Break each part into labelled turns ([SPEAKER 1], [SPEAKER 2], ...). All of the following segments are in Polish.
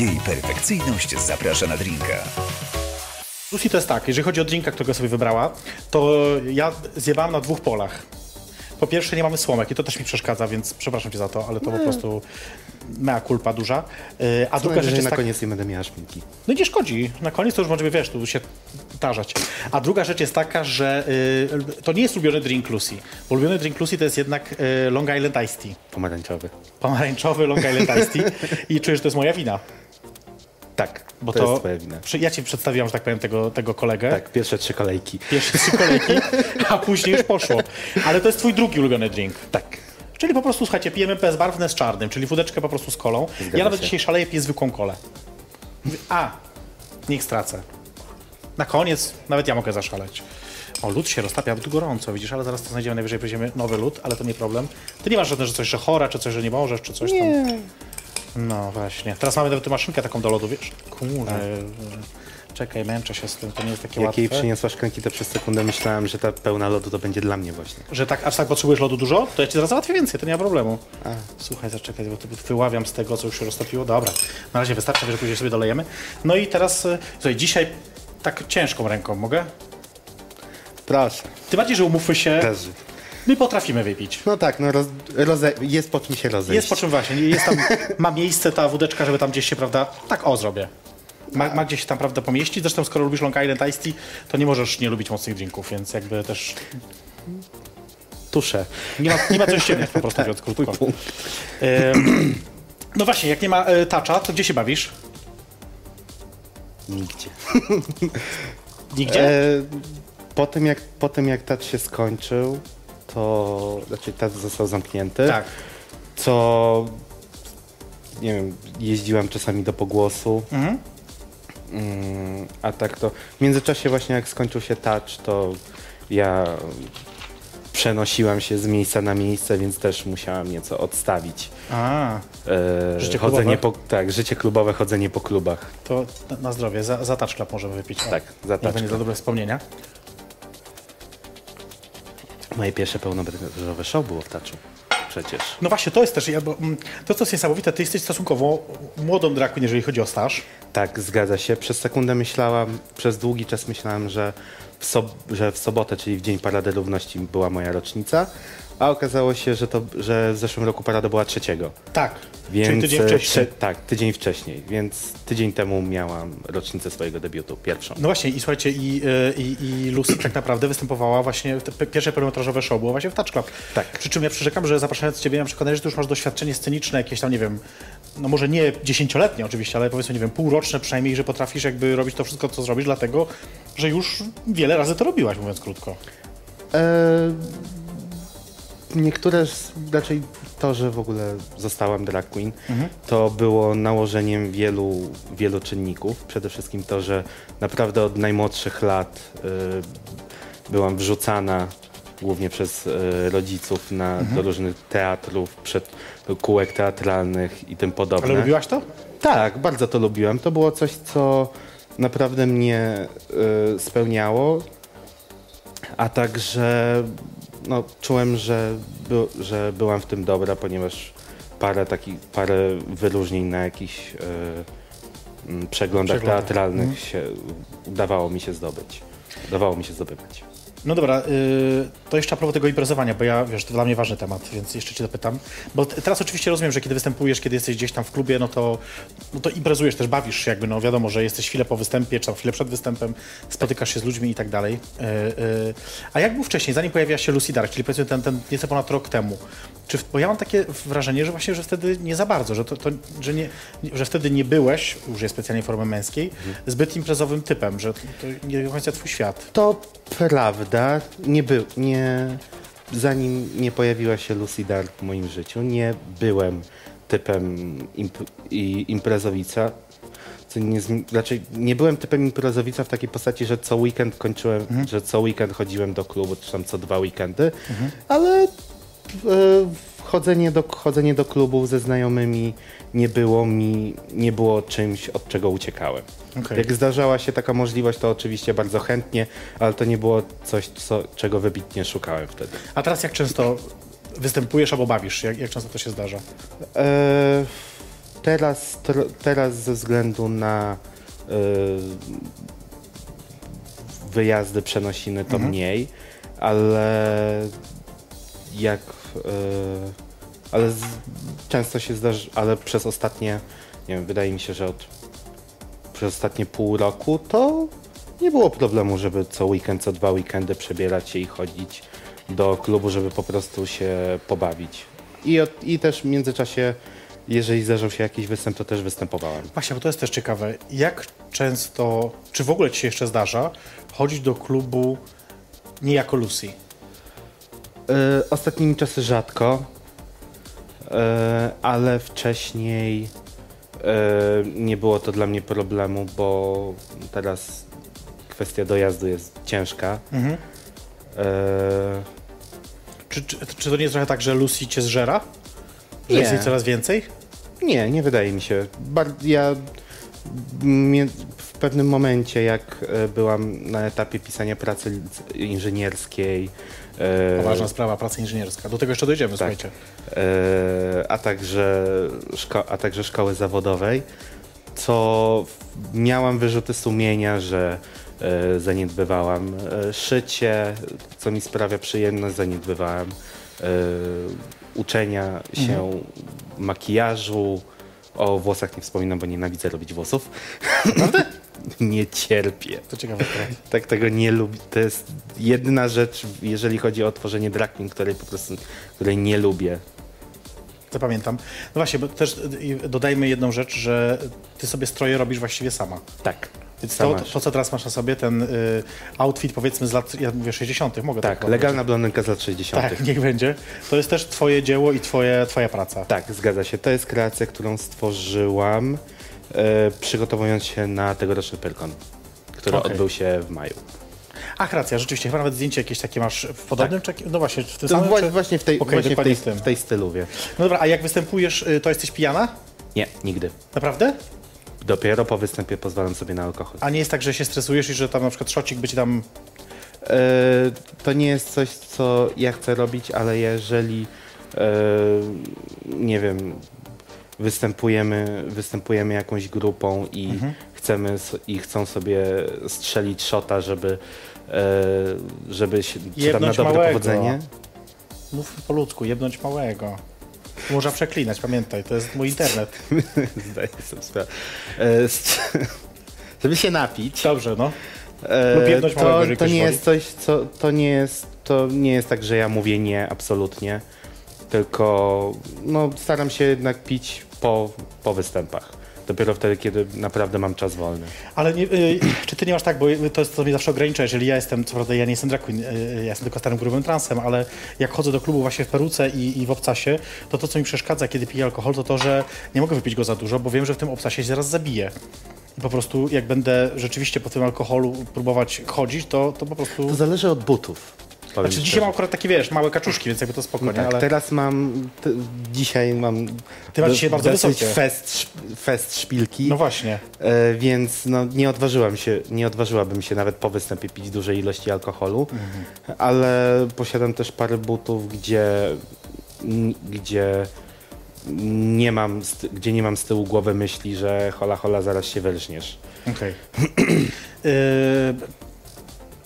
[SPEAKER 1] Jej perfekcyjność zaprasza na drinka.
[SPEAKER 2] Lucy to jest tak, jeżeli chodzi o drinka, którego sobie wybrała, to ja zjebałam na dwóch polach. Po pierwsze nie mamy słomek i to też mi przeszkadza, więc przepraszam cię za to, ale to po prostu mea culpa duża. Yy, A druga rzecz
[SPEAKER 3] że
[SPEAKER 2] jest
[SPEAKER 3] na
[SPEAKER 2] tak,
[SPEAKER 3] koniec nie będę miała szpinki.
[SPEAKER 2] no nie szkodzi, na koniec to już możemy, wiesz, tu się tarzać. A druga rzecz jest taka, że yy, to nie jest ulubiony drink Lucy, bo ulubiony drink Lucy to jest jednak yy, Long Island Iced Tea.
[SPEAKER 3] Pomarańczowy.
[SPEAKER 2] Pomarańczowy Long Island Iced Tea i czuję, że to jest moja wina.
[SPEAKER 3] Tak,
[SPEAKER 2] Bo
[SPEAKER 3] to,
[SPEAKER 2] to,
[SPEAKER 3] jest twoja wina.
[SPEAKER 2] Ja ci przedstawiłam, że tak powiem, tego, tego kolegę.
[SPEAKER 3] Tak, pierwsze trzy kolejki.
[SPEAKER 2] Pierwsze trzy kolejki, a później już poszło. Ale to jest twój drugi ulubiony drink.
[SPEAKER 3] Tak.
[SPEAKER 2] Czyli po prostu, słuchajcie, pijemy bezbarwne z czarnym, czyli wódeczkę po prostu z kolą.
[SPEAKER 3] Zgadza
[SPEAKER 2] ja nawet
[SPEAKER 3] się.
[SPEAKER 2] dzisiaj szaleję, piję zwykłą kolę. A, niech stracę. Na koniec nawet ja mogę zaszaleć. O, lód się roztapia, tu gorąco, widzisz, ale zaraz to znajdziemy, najwyżej weźmiemy nowy lód, ale to nie problem. Ty nie masz żadnego, że coś, że chora, czy coś, że nie możesz, czy coś tam. No właśnie. Teraz mamy nawet maszynkę taką do lodu, wiesz? Kurde. Czekaj, męczę się z tym, to nie jest takie
[SPEAKER 3] Jak
[SPEAKER 2] łatwe.
[SPEAKER 3] jej przyniosła szklanki, to przez sekundę myślałem, że ta pełna lodu to będzie dla mnie właśnie.
[SPEAKER 2] Że tak, aż tak potrzebujesz lodu dużo, to ja ci zaraz załatwię więcej, to nie ma problemu. Słuchaj, zaczekaj, bo wyławiam z tego, co już się roztopiło. Dobra, na razie wystarczy, że później sobie dolejemy. No i teraz, e, słuchaj, dzisiaj tak ciężką ręką mogę?
[SPEAKER 3] Proszę.
[SPEAKER 2] Tym bardziej, że umówmy się. My potrafimy wypić.
[SPEAKER 3] No tak, no roz, roze, jest po czym się rozejść.
[SPEAKER 2] Jest po czym właśnie, jest tam, ma miejsce ta wódeczka, żeby tam gdzieś się, prawda, tak o zrobię. Ma, ma gdzieś się tam, prawda, pomieścić. Zresztą, skoro lubisz Long Island Iced Tea, to nie możesz nie lubić mocnych drinków, więc jakby też
[SPEAKER 3] Tuszę.
[SPEAKER 2] Nie ma, nie ma co ściemniać po prostu, mówiąc krótko. Ym, no właśnie, jak nie ma e, tacza, to gdzie się bawisz?
[SPEAKER 3] Nigdzie.
[SPEAKER 2] Nigdzie?
[SPEAKER 3] E, po, tym jak, po tym jak touch się skończył, to znaczy touch został zamknięty,
[SPEAKER 2] tak.
[SPEAKER 3] co nie wiem, jeździłem czasami do pogłosu.
[SPEAKER 2] Mhm.
[SPEAKER 3] Mm, a tak to w międzyczasie właśnie jak skończył się touch, to ja przenosiłem się z miejsca na miejsce, więc też musiałem nieco odstawić.
[SPEAKER 2] A,
[SPEAKER 3] E,
[SPEAKER 2] Życie
[SPEAKER 3] chodzenie
[SPEAKER 2] klubowe?
[SPEAKER 3] po, tak, życie klubowe, chodzenie po klubach.
[SPEAKER 2] to na- zdrowie, za, za touch club możemy wypić.
[SPEAKER 3] Tak, za touch
[SPEAKER 2] będzie za
[SPEAKER 3] club.
[SPEAKER 2] dobre wspomnienia.
[SPEAKER 3] Moje pierwsze pełnometrażowe show było w touchu. Przecież.
[SPEAKER 2] No właśnie, to jest też, ja, bo, mm, to co jest niesamowite, ty jesteś stosunkowo młodą drag queen, jeżeli chodzi o staż.
[SPEAKER 3] Tak, zgadza się. Przez sekundę myślałam, przez długi czas myślałem, że w, że w sobotę, czyli w Dzień Parady Równości była moja rocznica, a okazało się, że, to, że w zeszłym roku parada była trzeciego.
[SPEAKER 2] Tak,
[SPEAKER 3] Więc,
[SPEAKER 2] czyli tydzień
[SPEAKER 3] e,
[SPEAKER 2] wcześniej.
[SPEAKER 3] trze- tak, tydzień wcześniej, więc tydzień temu miałam rocznicę swojego debiutu, pierwszą.
[SPEAKER 2] No właśnie, i słuchajcie, i, y, i, i Lucy tak naprawdę występowała właśnie, te pierwsze pełnometrażowe show było właśnie w Touch Club.
[SPEAKER 3] Tak.
[SPEAKER 2] Przy czym ja przyrzekam, że zapraszając Ciebie, ja przekonany, że Ty już masz doświadczenie sceniczne, jakieś tam, nie wiem, no może nie dziesięcioletnie oczywiście, ale powiedzmy, nie wiem, półroczne przynajmniej, że potrafisz jakby robić to wszystko, co zrobisz, dlatego, że już wiele razy to robiłaś, mówiąc krótko.
[SPEAKER 3] E, niektóre, z- raczej to, że w ogóle zostałam drag queen, to było nałożeniem wielu, wielu czynników. Przede wszystkim to, że naprawdę od najmłodszych lat e, byłam wrzucana głównie przez e, rodziców na, do różnych teatrów, przed kółek teatralnych i tym podobne.
[SPEAKER 2] Ale lubiłaś to?
[SPEAKER 3] Tak, bardzo to lubiłem. To było coś, co naprawdę mnie y, spełniało, a także no, czułem, że, by, że byłam w tym dobra, ponieważ parę takich, parę wyróżnień na jakichś mm, przeglądach
[SPEAKER 2] Przeglądach.
[SPEAKER 3] teatralnych się, udawało mi się zdobyć. Udawało mi się zdobywać.
[SPEAKER 2] No dobra, y, to jeszcze a propos tego imprezowania, bo ja, wiesz, to dla mnie ważny temat, więc jeszcze cię zapytam. Bo teraz oczywiście rozumiem, że kiedy występujesz, kiedy jesteś gdzieś tam w klubie, no to, no to imprezujesz też, bawisz się jakby, no wiadomo, że jesteś chwilę po występie, czy tam chwilę przed występem, spotykasz się z ludźmi i tak dalej. Y, y, a jak był wcześniej, zanim pojawiła się Lucy Dark, czyli powiedzmy ten, ten nieco ponad rok temu, czy, bo ja mam takie wrażenie, że właśnie, że wtedy nie za bardzo, że, to, to, że, nie, nie- że wtedy nie byłeś, użyję specjalnej formy męskiej, zbyt imprezowym typem, że to nie do końca twój świat.
[SPEAKER 3] To prawda, nie był, nie, zanim nie pojawiła się Lucy Dark w moim życiu, nie byłem typem imp, i imprezowica. Nie, raczej nie byłem typem imprezowica w takiej postaci, że co weekend kończyłem, że co weekend chodziłem do klubu, czy tam co dwa weekendy, ale e, chodzenie, do, chodzenie do klubów ze znajomymi nie było mi, nie było czymś, od czego uciekałem.
[SPEAKER 2] Okej.
[SPEAKER 3] Jak zdarzała się taka możliwość, to oczywiście bardzo chętnie, ale to nie było coś, co, czego wybitnie szukałem wtedy.
[SPEAKER 2] A teraz jak często występujesz albo bawisz? Jak, jak często to się zdarza?
[SPEAKER 3] E, teraz, tro, teraz ze względu na y, wyjazdy, przenosiny to mniej, ale jak ale z, często się zdarza, ale przez ostatnie, nie wiem, wydaje mi się, że od przez ostatnie pół roku to nie było problemu, żeby co weekend, co dwa weekendy przebierać się i chodzić do klubu, żeby po prostu się pobawić. I, od, i też w międzyczasie, jeżeli zdarzał się jakiś występ, to też występowałem.
[SPEAKER 2] Właśnie, bo to jest też ciekawe. Jak często, czy w ogóle ci się jeszcze zdarza, chodzić do klubu nie jako Lucy?
[SPEAKER 3] E, ostatnimi czasy rzadko, e, ale wcześniej e, nie było to dla mnie problemu, bo teraz kwestia dojazdu jest ciężka.
[SPEAKER 2] Mhm. Czy, czy, czy to nie jest trochę tak, że Lucy cię zżera? Że
[SPEAKER 3] Nie.
[SPEAKER 2] jest jej coraz więcej?
[SPEAKER 3] Nie, nie wydaje mi się. Bar- ja w pewnym momencie, jak byłam na etapie pisania pracy inżynierskiej,
[SPEAKER 2] Poważna sprawa, praca inżynierska. Do tego jeszcze dojdziemy, słuchajcie.
[SPEAKER 3] e, a, także a także szkoły zawodowej, co miałam wyrzuty sumienia, że e, zaniedbywałam e, szycie, co mi sprawia przyjemność, zaniedbywałam e, uczenia się makijażu. O włosach nie wspominam, bo nienawidzę robić włosów. Naprawdę? nie cierpię.
[SPEAKER 2] To ciekawe.
[SPEAKER 3] Tak tego nie lubię. To jest jedyna rzecz, jeżeli chodzi o tworzenie drag queen, której po prostu której nie lubię.
[SPEAKER 2] Zapamiętam. No właśnie, bo też y, dodajmy jedną rzecz, że ty sobie stroje robisz właściwie sama.
[SPEAKER 3] Tak.
[SPEAKER 2] Więc to, to, co teraz masz na sobie, ten y, outfit powiedzmy z lat, ja mówię 60., mogę tak
[SPEAKER 3] Tak, legalna blondynka z lat 60.
[SPEAKER 2] Tak, niech będzie. To jest też twoje dzieło i twoje, twoja praca.
[SPEAKER 3] Tak, zgadza się. To jest kreacja, którą stworzyłam, przygotowując się na tegoroczny Pyrkon, który
[SPEAKER 2] Okej.
[SPEAKER 3] odbył się w maju.
[SPEAKER 2] Ach, racja, rzeczywiście, chyba nawet zdjęcie jakieś takie masz w podobnym, czy, no właśnie, w tym
[SPEAKER 3] To
[SPEAKER 2] samym, czy...
[SPEAKER 3] właśnie w tej,
[SPEAKER 2] Okej,
[SPEAKER 3] właśnie w tej,
[SPEAKER 2] w
[SPEAKER 3] tej styluwie.
[SPEAKER 2] No dobra, a jak występujesz, y, to jesteś pijana?
[SPEAKER 3] Nie, nigdy.
[SPEAKER 2] Naprawdę?
[SPEAKER 3] Dopiero po występie pozwalam sobie na alkohol.
[SPEAKER 2] A nie jest tak, że się stresujesz i że tam na przykład szocik by ci tam...
[SPEAKER 3] E, to nie jest coś, co ja chcę robić, ale jeżeli e, nie wiem, występujemy, występujemy jakąś grupą i
[SPEAKER 2] Mhm.
[SPEAKER 3] chcemy i chcą sobie strzelić szota, żeby e, żeby się, czy tam na dobre
[SPEAKER 2] małego.
[SPEAKER 3] powodzenie.
[SPEAKER 2] Mów po ludzku, jebnąć małego. Można przeklinać, pamiętaj, to jest mój internet.
[SPEAKER 3] Zdaję sobie sprawę. E, żeby się napić.
[SPEAKER 2] Dobrze, no.
[SPEAKER 3] E,
[SPEAKER 2] jedność małego,
[SPEAKER 3] to, to nie jest coś, co to nie jest, to nie jest tak, że ja mówię nie absolutnie, tylko no, staram się jednak pić po, po występach. Dopiero wtedy, kiedy naprawdę mam czas wolny.
[SPEAKER 2] Ale nie, y, czy ty nie masz tak, bo to jest to mnie zawsze ogranicza, jeżeli ja jestem, co prawda ja nie jestem drag queen, y, ja jestem tylko starym grubym transem, ale jak chodzę do klubu właśnie w peruce i, i w obcasie, to to, co mi przeszkadza, kiedy piję alkohol, to to, że nie mogę wypić go za dużo, bo wiem, że w tym obcasie się zaraz zabiję. I po prostu jak będę rzeczywiście po tym alkoholu próbować chodzić, to, to po prostu...
[SPEAKER 3] To zależy od butów. Powiem
[SPEAKER 2] Znaczy dzisiaj mam akurat takie, wiesz, małe kaczuszki, więc jakby to
[SPEAKER 3] No
[SPEAKER 2] spokojnie,
[SPEAKER 3] tak,
[SPEAKER 2] ale...
[SPEAKER 3] teraz mam, dzisiaj mam
[SPEAKER 2] Ty masz dzisiaj bardzo wysokie.
[SPEAKER 3] fest, fest szpilki.
[SPEAKER 2] No właśnie.
[SPEAKER 3] E, więc no, nie odważyłam się, nie odważyłabym się nawet po występie pić dużej ilości alkoholu, ale posiadam też parę butów, gdzie, gdzie nie mam, z, gdzie nie mam z tyłu głowy myśli, że hola hola zaraz się wyrżniesz.
[SPEAKER 2] Okej. Yy,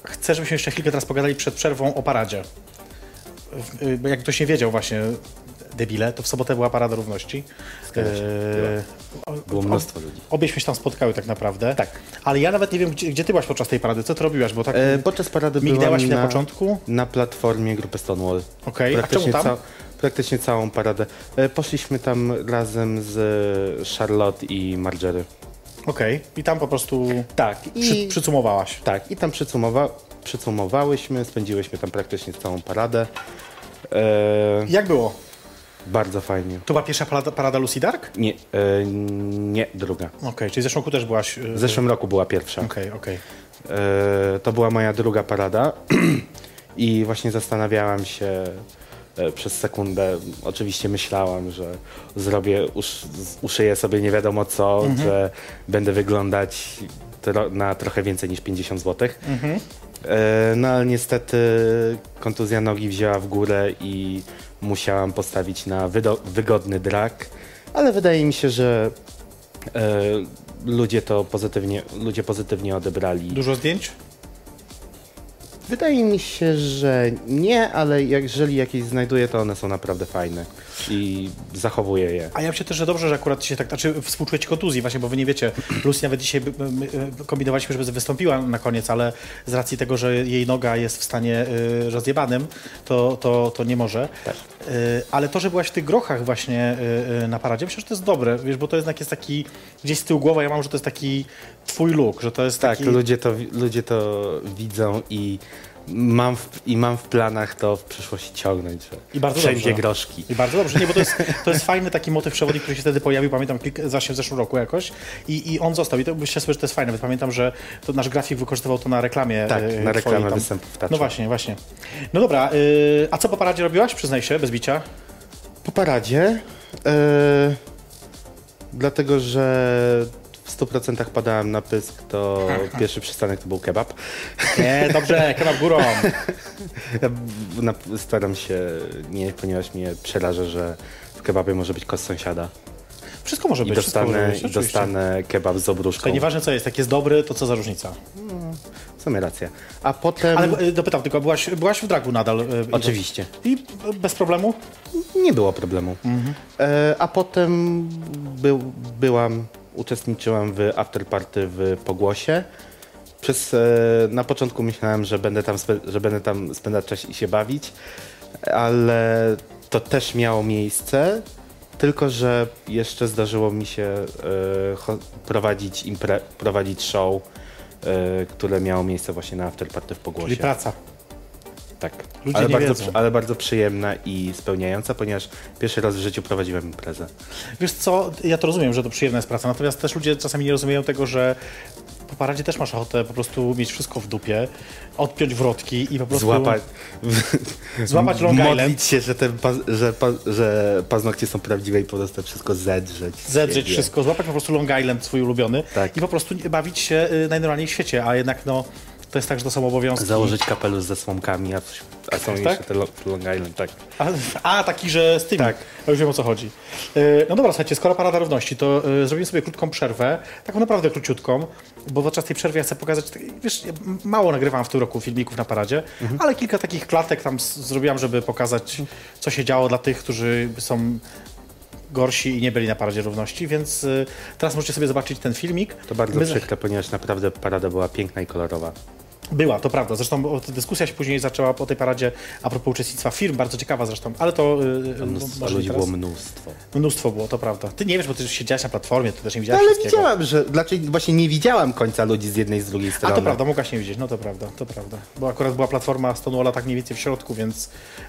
[SPEAKER 2] chcę, żebyśmy jeszcze chwilkę teraz pogadali przed przerwą o paradzie. Bo Jak ktoś nie wiedział właśnie, debile, to w sobotę była Parada Równości. Yy,
[SPEAKER 3] Było mnóstwo ludzi.
[SPEAKER 2] Obieśmy się tam spotkały tak naprawdę.
[SPEAKER 3] Tak.
[SPEAKER 2] Ale ja nawet nie wiem, gdzie, gdzie ty byłaś podczas tej parady, co ty robiłaś, bo tak
[SPEAKER 3] E, podczas parady
[SPEAKER 2] migdałaś
[SPEAKER 3] byłam
[SPEAKER 2] na,
[SPEAKER 3] na,
[SPEAKER 2] początku.
[SPEAKER 3] na platformie grupy Stonewall.
[SPEAKER 2] Okej, a czemu tam?
[SPEAKER 3] ca- praktycznie całą paradę. E, poszliśmy tam razem z Charlotte i Margery.
[SPEAKER 2] Okej, i tam po prostu
[SPEAKER 3] Tak,
[SPEAKER 2] przy,
[SPEAKER 3] i...
[SPEAKER 2] przycumowałaś.
[SPEAKER 3] Tak, i tam przycumowa przycumowałyśmy, spędziłyśmy tam praktycznie całą paradę. E,
[SPEAKER 2] Jak było?
[SPEAKER 3] bardzo fajnie.
[SPEAKER 2] To była pierwsza parada, parada Lucy Dark?
[SPEAKER 3] Nie, e, nie, druga.
[SPEAKER 2] Okej, czyli w zeszłym roku też byłaś... yy,
[SPEAKER 3] W zeszłym roku była pierwsza.
[SPEAKER 2] Okej, okej.
[SPEAKER 3] E, to była moja druga parada i właśnie zastanawiałam się e, przez sekundę. Oczywiście myślałam, że zrobię, usz, uszyję sobie nie wiadomo co, że będę wyglądać tro, na trochę więcej niż 50 zł. E, no ale niestety kontuzja nogi wzięła w górę i musiałam postawić na wygodny drag. ale wydaje mi się, że e, ludzie to pozytywnie, ludzie pozytywnie odebrali.
[SPEAKER 2] Dużo zdjęć?
[SPEAKER 3] Wydaje mi się, że nie, ale jeżeli jakieś znajduję, to one są naprawdę fajne i zachowuję je.
[SPEAKER 2] A ja myślę też, że dobrze, że akurat się tak, znaczy współczujecie kontuzji właśnie, bo wy nie wiecie, Lucy nawet dzisiaj y, kombinowaliśmy, żeby wystąpiła na koniec, ale z racji tego, że jej noga jest w stanie y, rozjebanym, to, to, to nie może.
[SPEAKER 3] Tak.
[SPEAKER 2] Y, ale to, że byłaś w tych grochach właśnie y, na paradzie, myślę, że to jest dobre, wiesz, bo to jednak jest taki, gdzieś z tyłu głowy ja mam, że to jest taki twój look, że to jest
[SPEAKER 3] Tak,
[SPEAKER 2] taki...
[SPEAKER 3] ludzie to, ludzie to widzą i mam w, i mam w planach to w przyszłości ciągnąć. Że
[SPEAKER 2] I bardzo
[SPEAKER 3] wszędzie
[SPEAKER 2] dobrze.
[SPEAKER 3] groszki.
[SPEAKER 2] I bardzo dobrze, nie, bo to jest, to jest fajny taki motyw przewodnik, który się wtedy pojawił, pamiętam, właśnie w zeszłym roku jakoś i, i on został i to myślę sobie, że to jest fajne, pamiętam, że to nasz grafik wykorzystywał to na reklamie
[SPEAKER 3] Tak,
[SPEAKER 2] e,
[SPEAKER 3] na reklamę
[SPEAKER 2] tam.
[SPEAKER 3] występów.
[SPEAKER 2] No właśnie, właśnie. No dobra, y, a co po paradzie robiłaś? Przyznaj się, bez bicia.
[SPEAKER 3] Po paradzie, e, dlatego że w 100% padałem na pysk, to pierwszy przystanek to był kebab.
[SPEAKER 2] Nie, dobrze, kebab górą.
[SPEAKER 3] Staram się nie, ponieważ mnie przeraża, że w kebabie może być kost sąsiada.
[SPEAKER 2] Wszystko może
[SPEAKER 3] I
[SPEAKER 2] być, może
[SPEAKER 3] dostanę,
[SPEAKER 2] być,
[SPEAKER 3] i dostanę kebab z obruszką.
[SPEAKER 2] Tutaj nieważne co jest, jak jest dobry, to co za różnica.
[SPEAKER 3] W sumie racja. A potem...
[SPEAKER 2] Ale y, dopytam tylko, byłaś, byłaś w dragu nadal? y,
[SPEAKER 3] Oczywiście.
[SPEAKER 2] I bez problemu?
[SPEAKER 3] Nie było problemu.
[SPEAKER 2] Mhm.
[SPEAKER 3] E, a potem był, byłam, uczestniczyłam w afterparty w Pogłosie. Przez, e, na początku myślałem, że będę, tam że będę tam spędzać czas i się bawić, ale to też miało miejsce, tylko że jeszcze zdarzyło mi się e, prowadzić, prowadzić show, e, które miało miejsce właśnie na afterparty w Pogłosie.
[SPEAKER 2] Czyli praca.
[SPEAKER 3] Tak,
[SPEAKER 2] Ludzie
[SPEAKER 3] ale,
[SPEAKER 2] nie
[SPEAKER 3] bardzo,
[SPEAKER 2] wiedzą.
[SPEAKER 3] ale bardzo przyjemna i spełniająca, ponieważ pierwszy raz w życiu prowadziłem imprezę.
[SPEAKER 2] Wiesz co, ja to rozumiem, że to przyjemna jest praca, natomiast też ludzie czasami nie rozumieją tego, że po paradzie też masz ochotę po prostu mieć wszystko w dupie, odpiąć wrotki i po prostu...
[SPEAKER 3] Złapać,
[SPEAKER 2] Złapać Long Island.
[SPEAKER 3] modlić się, że, te paz, że, że paznokcie są prawdziwe i po prostu wszystko zedrzeć.
[SPEAKER 2] Zedrzeć wszystko, złapać po prostu Long Island swój ulubiony
[SPEAKER 3] Tak.
[SPEAKER 2] i po prostu bawić się y, najnormalniej w świecie, a jednak no, to jest tak, że to są obowiązki.
[SPEAKER 3] Założyć kapelusz ze słomkami, a, a są
[SPEAKER 2] Tak?
[SPEAKER 3] jeszcze te lo- Long Island, tak.
[SPEAKER 2] A, a taki, że z tymi.
[SPEAKER 3] Tak.
[SPEAKER 2] Ja już wiem o co chodzi. Y, No dobra, słuchajcie, skoro Parada Równości, to y, zrobimy sobie krótką przerwę, taką naprawdę króciutką, bo podczas tej przerwy ja chcę pokazać, tak, wiesz, mało nagrywam w tym roku filmików na Paradzie,
[SPEAKER 3] Mhm.
[SPEAKER 2] ale kilka takich klatek tam zrobiłam, żeby pokazać, co się działo dla tych, którzy są gorsi i nie byli na Paradzie Równości, więc y, teraz możecie sobie zobaczyć ten filmik.
[SPEAKER 3] To bardzo
[SPEAKER 2] My-
[SPEAKER 3] przykre, ponieważ naprawdę parada była piękna i kolorowa.
[SPEAKER 2] Była, to prawda. Zresztą dyskusja się później zaczęła po tej paradzie a propos uczestnictwa firm, bardzo ciekawa zresztą, ale to y,
[SPEAKER 3] Mnóstwo,
[SPEAKER 2] nie
[SPEAKER 3] ludzi
[SPEAKER 2] teraz.
[SPEAKER 3] było mnóstwo.
[SPEAKER 2] Mnóstwo było, to prawda. Ty nie wiesz, bo ty już siedziałeś na platformie, ty też nie
[SPEAKER 3] No,
[SPEAKER 2] widziałeś
[SPEAKER 3] ale widziałam, że, dlaczego właśnie nie widziałam końca ludzi z jednej i z drugiej
[SPEAKER 2] A
[SPEAKER 3] strony.
[SPEAKER 2] to prawda, mogłaś nie widzieć, no to prawda, to prawda. Bo akurat była platforma Stonewalla tak mniej więcej w środku, więc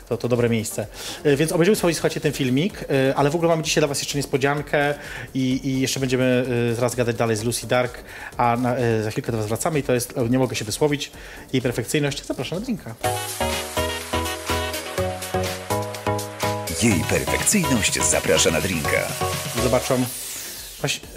[SPEAKER 2] to, to dobre miejsce. Y, Więc obejrzymy sobie, słuchajcie, ten filmik, y, ale w ogóle mamy dzisiaj dla was jeszcze niespodziankę i, i jeszcze będziemy zaraz gadać dalej z Lucy Dark, a na, za chwilkę do was wracamy i to jest, nie mogę się wysłowić, jej perfekcyjność. Zapraszam na drinka.
[SPEAKER 1] Jej perfekcyjność zaprasza na drinka.
[SPEAKER 2] zobaczą. Właśnie,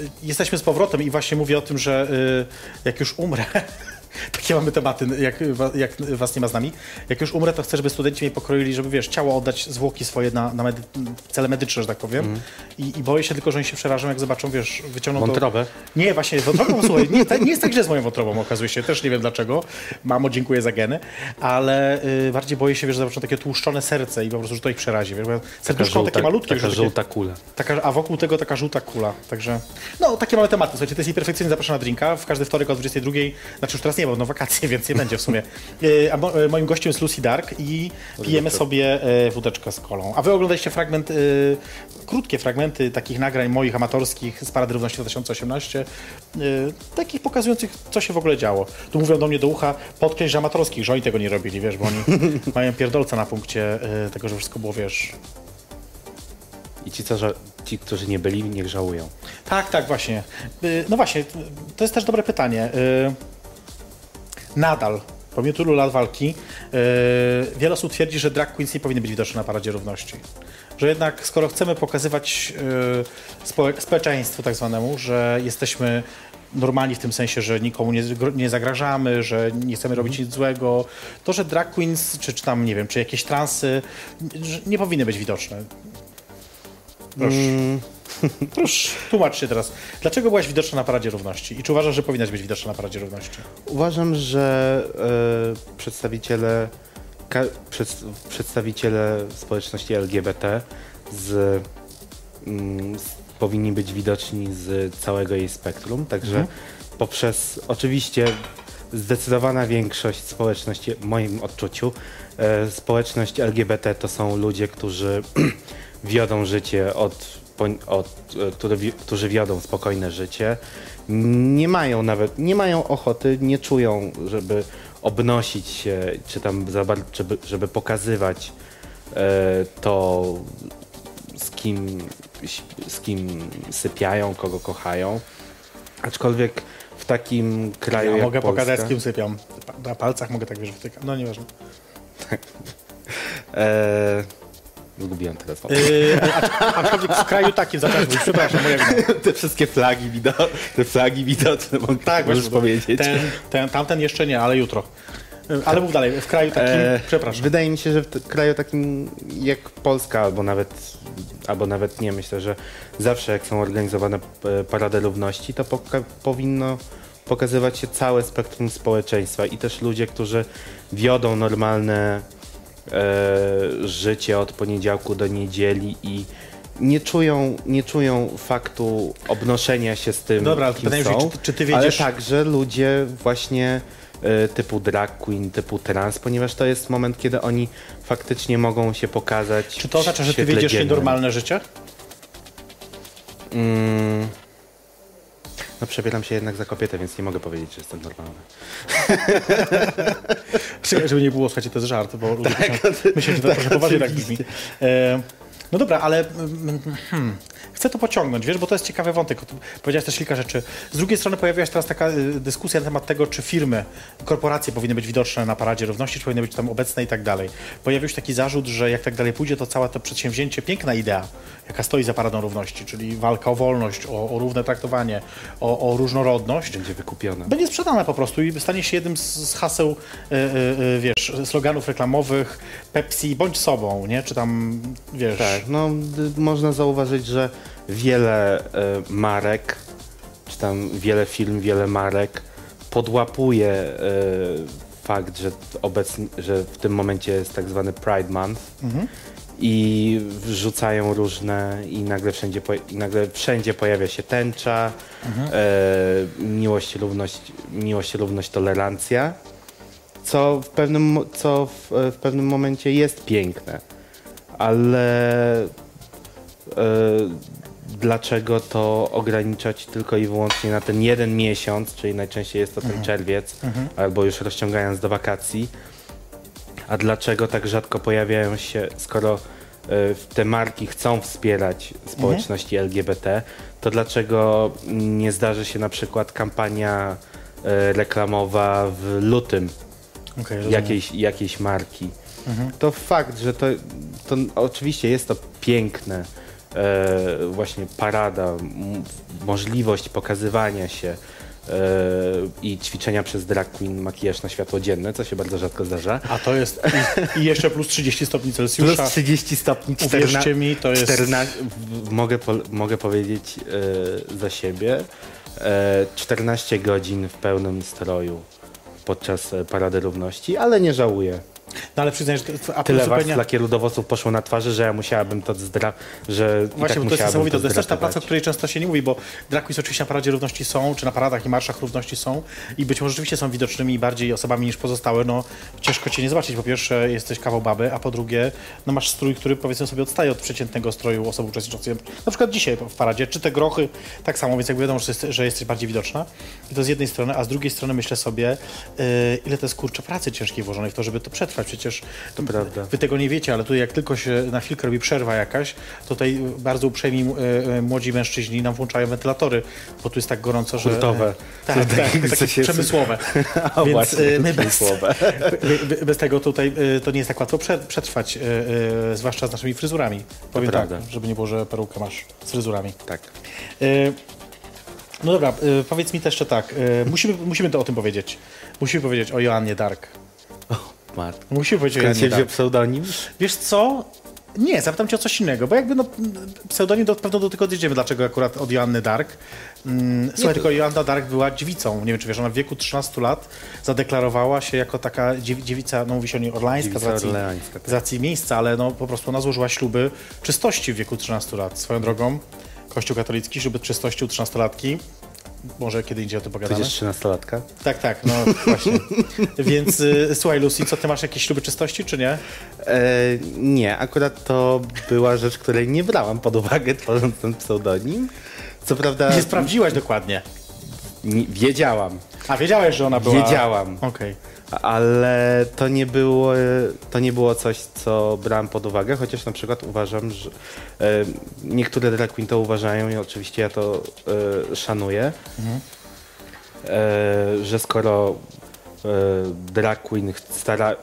[SPEAKER 2] y, jesteśmy z powrotem i właśnie mówię o tym, że y, jak już umrę, takie mamy tematy, jak, jak was nie ma z nami, jak już umrę, to chcę, żeby studenci mnie pokroili, żeby wiesz, ciało oddać, zwłoki swoje na, na medy- cele medyczne, że tak powiem. I, I boję się tylko, że oni się przerażą, jak zobaczą, wiesz, wyciągną
[SPEAKER 3] Wątrobę?
[SPEAKER 2] To... Nie, właśnie, wątrobą, słuchaj, nie, tak- nie jest tak źle z moją wątrobą, okazuje się, też nie wiem dlaczego. Mamo, dziękuję za geny, ale y, bardziej boję się, wiesz, że zobaczą takie tłuszczone serce i po prostu, że to ich przerazi, wiesz, serduszko takie malutkie,
[SPEAKER 3] taka
[SPEAKER 2] że takie,
[SPEAKER 3] żółta kula.
[SPEAKER 2] Taka, a wokół tego taka żółta kula. Także, no, takie małe tematy. Słuchajcie, to jest perfekcyjnie zapraszam na drinka. W każdy wtorek o 22. Znaczy już teraz nie, bo no wakacje, więc nie będzie w sumie. E, A e, moim gościem jest Lucy Dark i pijemy sobie e, wódeczkę z kolą. A wy oglądaliście fragment, krótkie fragmenty takich nagrań moich amatorskich z Parady Równości 2018, e, takich pokazujących, co się w ogóle działo. Tu mówią do mnie do ucha, podkreśl, że amatorskich, że oni tego nie robili, wiesz, bo oni mają pierdolca na punkcie tego, że wszystko było, wiesz,
[SPEAKER 3] I ci, co, ci, którzy nie byli, niech żałują.
[SPEAKER 2] Tak, tak, właśnie. No właśnie, to jest też dobre pytanie. Nadal, pomimo tylu lat walki, y, wiele osób twierdzi, że drag queens nie powinny być widoczne na Paradzie Równości. Że jednak skoro chcemy pokazywać y, spo- społeczeństwu tak zwanemu, że jesteśmy normalni w tym sensie, że nikomu nie, nie zagrażamy, że nie chcemy robić nic złego, to, że drag queens, czy, czy tam, nie wiem, czy jakieś transy, nie powinny być widoczne. Proszę.
[SPEAKER 3] Mm,
[SPEAKER 2] Proszę, tłumacz się teraz. Dlaczego byłaś widoczna na Paradzie Równości? I czy uważasz, że powinnaś być widoczna na Paradzie Równości?
[SPEAKER 3] Uważam, że e, przedstawiciele, ka, przed, przedstawiciele społeczności LGBT z, mm, z, powinni być widoczni z całego jej spektrum, także poprzez oczywiście zdecydowana większość społeczności, w moim odczuciu, e, społeczność LGBT to są ludzie, którzy wiodą życie od, od którzy wiodą spokojne życie, nie mają nawet, nie mają ochoty, nie czują, żeby obnosić się, czy tam żeby, żeby pokazywać e, to, z kim, z kim sypiają, kogo kochają. Aczkolwiek w takim kraju
[SPEAKER 2] Ja
[SPEAKER 3] jak
[SPEAKER 2] mogę
[SPEAKER 3] Polska,
[SPEAKER 2] pokazać, z kim sypiam. Na palcach mogę tak wiesz, wtykać. No nieważne.
[SPEAKER 3] E, zgubiłem teraz.
[SPEAKER 2] Yy, a- aczkolwiek w kraju takim, mówić, przepraszam.
[SPEAKER 3] Te wszystkie flagi widoczne, te flagi widoczne, mogę
[SPEAKER 2] Tak,
[SPEAKER 3] możesz powiedzieć.
[SPEAKER 2] Ten, ten, tamten jeszcze nie, ale jutro. Yy, Ale mów dalej, w kraju takim,
[SPEAKER 3] E,
[SPEAKER 2] przepraszam.
[SPEAKER 3] Wydaje mi się, że w kraju takim jak Polska, albo nawet, albo nawet nie, myślę, że zawsze jak są organizowane e, parady równości, to poka- powinno pokazywać się całe spektrum społeczeństwa i też ludzie, którzy wiodą normalne życie od poniedziałku do niedzieli i nie czują, nie czują faktu obnoszenia się z tym,
[SPEAKER 2] Dobra, ale
[SPEAKER 3] kim
[SPEAKER 2] pytanie
[SPEAKER 3] są,
[SPEAKER 2] czy- czy ty
[SPEAKER 3] ale
[SPEAKER 2] wiedziesz-
[SPEAKER 3] także ludzie właśnie e, typu drag queen, typu trans, ponieważ to jest moment, kiedy oni faktycznie mogą się pokazać.
[SPEAKER 2] Czy to oznacza, że ty wiedziesz
[SPEAKER 3] dziennym.
[SPEAKER 2] nienormalne życie?
[SPEAKER 3] Mm, no przebieram się jednak za kobietę, więc nie mogę powiedzieć, że jestem normalny.
[SPEAKER 2] Czekaj, żeby nie było, słuchajcie, to jest żart, bo ludzie myślą, myślą, że to trochę poważnie tak brzmi. E, no dobra, ale mm, hmm, chcę to pociągnąć, wiesz, bo to jest ciekawy wątek. Powiedziałeś też kilka rzeczy. Z drugiej strony pojawiła się teraz taka y, dyskusja na temat tego, czy firmy, korporacje powinny być widoczne na Paradzie Równości, czy powinny być tam obecne i tak dalej. Pojawił się taki zarzut, że jak tak dalej pójdzie, to całe to przedsięwzięcie, piękna idea, jaka stoi za Paradą Równości, czyli walka o wolność, o, o równe traktowanie, o, o różnorodność,
[SPEAKER 3] Będzie wykupiona.
[SPEAKER 2] będzie sprzedane po prostu i stanie się jednym z, haseł, e, e, wiesz, sloganów reklamowych Pepsi, bądź sobą, nie? Czy tam, wiesz...
[SPEAKER 3] Tak, no można zauważyć, że wiele e, marek, czy tam wiele firm, wiele marek podłapuje fakt, że obecnie, że w tym momencie jest tak zwany Pride Month i wrzucają różne i nagle wszędzie, i nagle wszędzie pojawia się tęcza, e, miłość, równość, miłość, równość, tolerancja, co w pewnym, co w, w pewnym momencie jest piękne. Ale e, dlaczego to ograniczać tylko i wyłącznie na ten jeden miesiąc, czyli najczęściej jest to ten czerwiec, albo już rozciągając do wakacji, a dlaczego tak rzadko pojawiają się, skoro e, te marki chcą wspierać społeczności LGBT, to dlaczego nie zdarzy się na przykład kampania e, reklamowa w lutym
[SPEAKER 2] rozumiem.
[SPEAKER 3] jakiejś, jakiejś marki. To fakt, że to, to oczywiście jest to piękne, e, właśnie parada, możliwość pokazywania się i ćwiczenia przez drag queen makijaż na światło dzienne, co się bardzo rzadko zdarza.
[SPEAKER 2] A to jest... I, I jeszcze plus 30 stopni
[SPEAKER 3] Plus
[SPEAKER 2] Celsjusza.
[SPEAKER 3] 30 stopni,
[SPEAKER 2] Uwierzcie mi, to jest-
[SPEAKER 3] 14, w- mogę, po, mogę powiedzieć e, za siebie, e, 14 godzin w pełnym stroju podczas e, Parady Równości, ale nie żałuję.
[SPEAKER 2] No ale przyznaję, że to,
[SPEAKER 3] Tyle
[SPEAKER 2] zupełnie...
[SPEAKER 3] do włosów poszło na twarzy, że ja musiałabym to zdra... że
[SPEAKER 2] Właśnie,
[SPEAKER 3] tak
[SPEAKER 2] bo to jest niesamowite. To jest też ta praca, o której często się nie mówi, bo drag queens oczywiście na Paradzie Równości są, czy na paradach i marszach równości są i być może rzeczywiście są widocznymi bardziej osobami niż pozostałe. No, ciężko cię nie zobaczyć. Po pierwsze, jesteś kawał baby, a po drugie, no masz strój, który powiedzmy sobie odstaje od przeciętnego stroju osób uczestniczących. Na przykład dzisiaj w paradzie, czy te grochy, tak samo, więc jakby wiadomo, że, jest, że jesteś bardziej widoczna. I to z jednej strony, a z drugiej strony myślę sobie, yy, ile to jest kurczę pracy ciężkiej włożonej w to, żeby to przetrwać. Przecież
[SPEAKER 3] To prawda.
[SPEAKER 2] Wy tego nie wiecie, ale tutaj jak tylko się na chwilkę robi przerwa jakaś, to tutaj bardzo uprzejmi e, e, młodzi mężczyźni nam włączają wentylatory, bo tu jest tak gorąco, że...
[SPEAKER 3] Hurtowe.
[SPEAKER 2] Tak, tak,
[SPEAKER 3] takiego,
[SPEAKER 2] takie przemysłowe.
[SPEAKER 3] O,
[SPEAKER 2] Więc
[SPEAKER 3] właśnie,
[SPEAKER 2] e, my bez, bez tego tutaj e, to nie jest tak łatwo prze- przetrwać, e, e, zwłaszcza z naszymi fryzurami. Powiem tak, żeby nie było, że perukę masz z fryzurami.
[SPEAKER 3] Tak.
[SPEAKER 2] E, No dobra, e, powiedz mi też jeszcze tak, e, musimy, musimy to o tym powiedzieć. Musimy powiedzieć o Joannie Dark.
[SPEAKER 3] Matko.
[SPEAKER 2] Musimy powiedzieć o
[SPEAKER 3] Skąd
[SPEAKER 2] Joannie
[SPEAKER 3] się wziął pseudonim?
[SPEAKER 2] Wiesz co? Nie, zapytam cię o coś innego, bo jakby no, pseudonim do, pewno do tego dojdziemy, dlaczego akurat od Joanny Dark. Mm, słuchaj, tylko Joanna Dark była dziewicą, nie wiem czy wiesz, ona w wieku 13 lat zadeklarowała się jako taka dziew, dziewica, no mówi się o niej orlańska, z racji,
[SPEAKER 3] orleańska, tak.
[SPEAKER 2] z racji miejsca, ale no po prostu ona złożyła śluby czystości w wieku 13 lat. Swoją drogą, Kościół katolicki, śluby czystości u 13-latki. Może kiedy indziej o tym pogadamy.
[SPEAKER 3] Przecież 13-latka.
[SPEAKER 2] Tak, tak, no właśnie. Więc y, słuchaj Lucy, co ty masz jakieś śluby czystości, czy nie?
[SPEAKER 3] E, nie, akurat to była rzecz, której nie brałam pod uwagę, tworząc ten pseudonim. Co prawda
[SPEAKER 2] Nie sprawdziłaś dokładnie.
[SPEAKER 3] nie, wiedziałam,
[SPEAKER 2] A wiedziałeś, że ona była...
[SPEAKER 3] Wiedziałam.
[SPEAKER 2] Okej.
[SPEAKER 3] Ale to nie, było, to nie było coś, co brałem pod uwagę, chociaż na przykład uważam, że e, niektóre drag queen to uważają i oczywiście ja to e, szanuję, e, że skoro e, drag queen stara,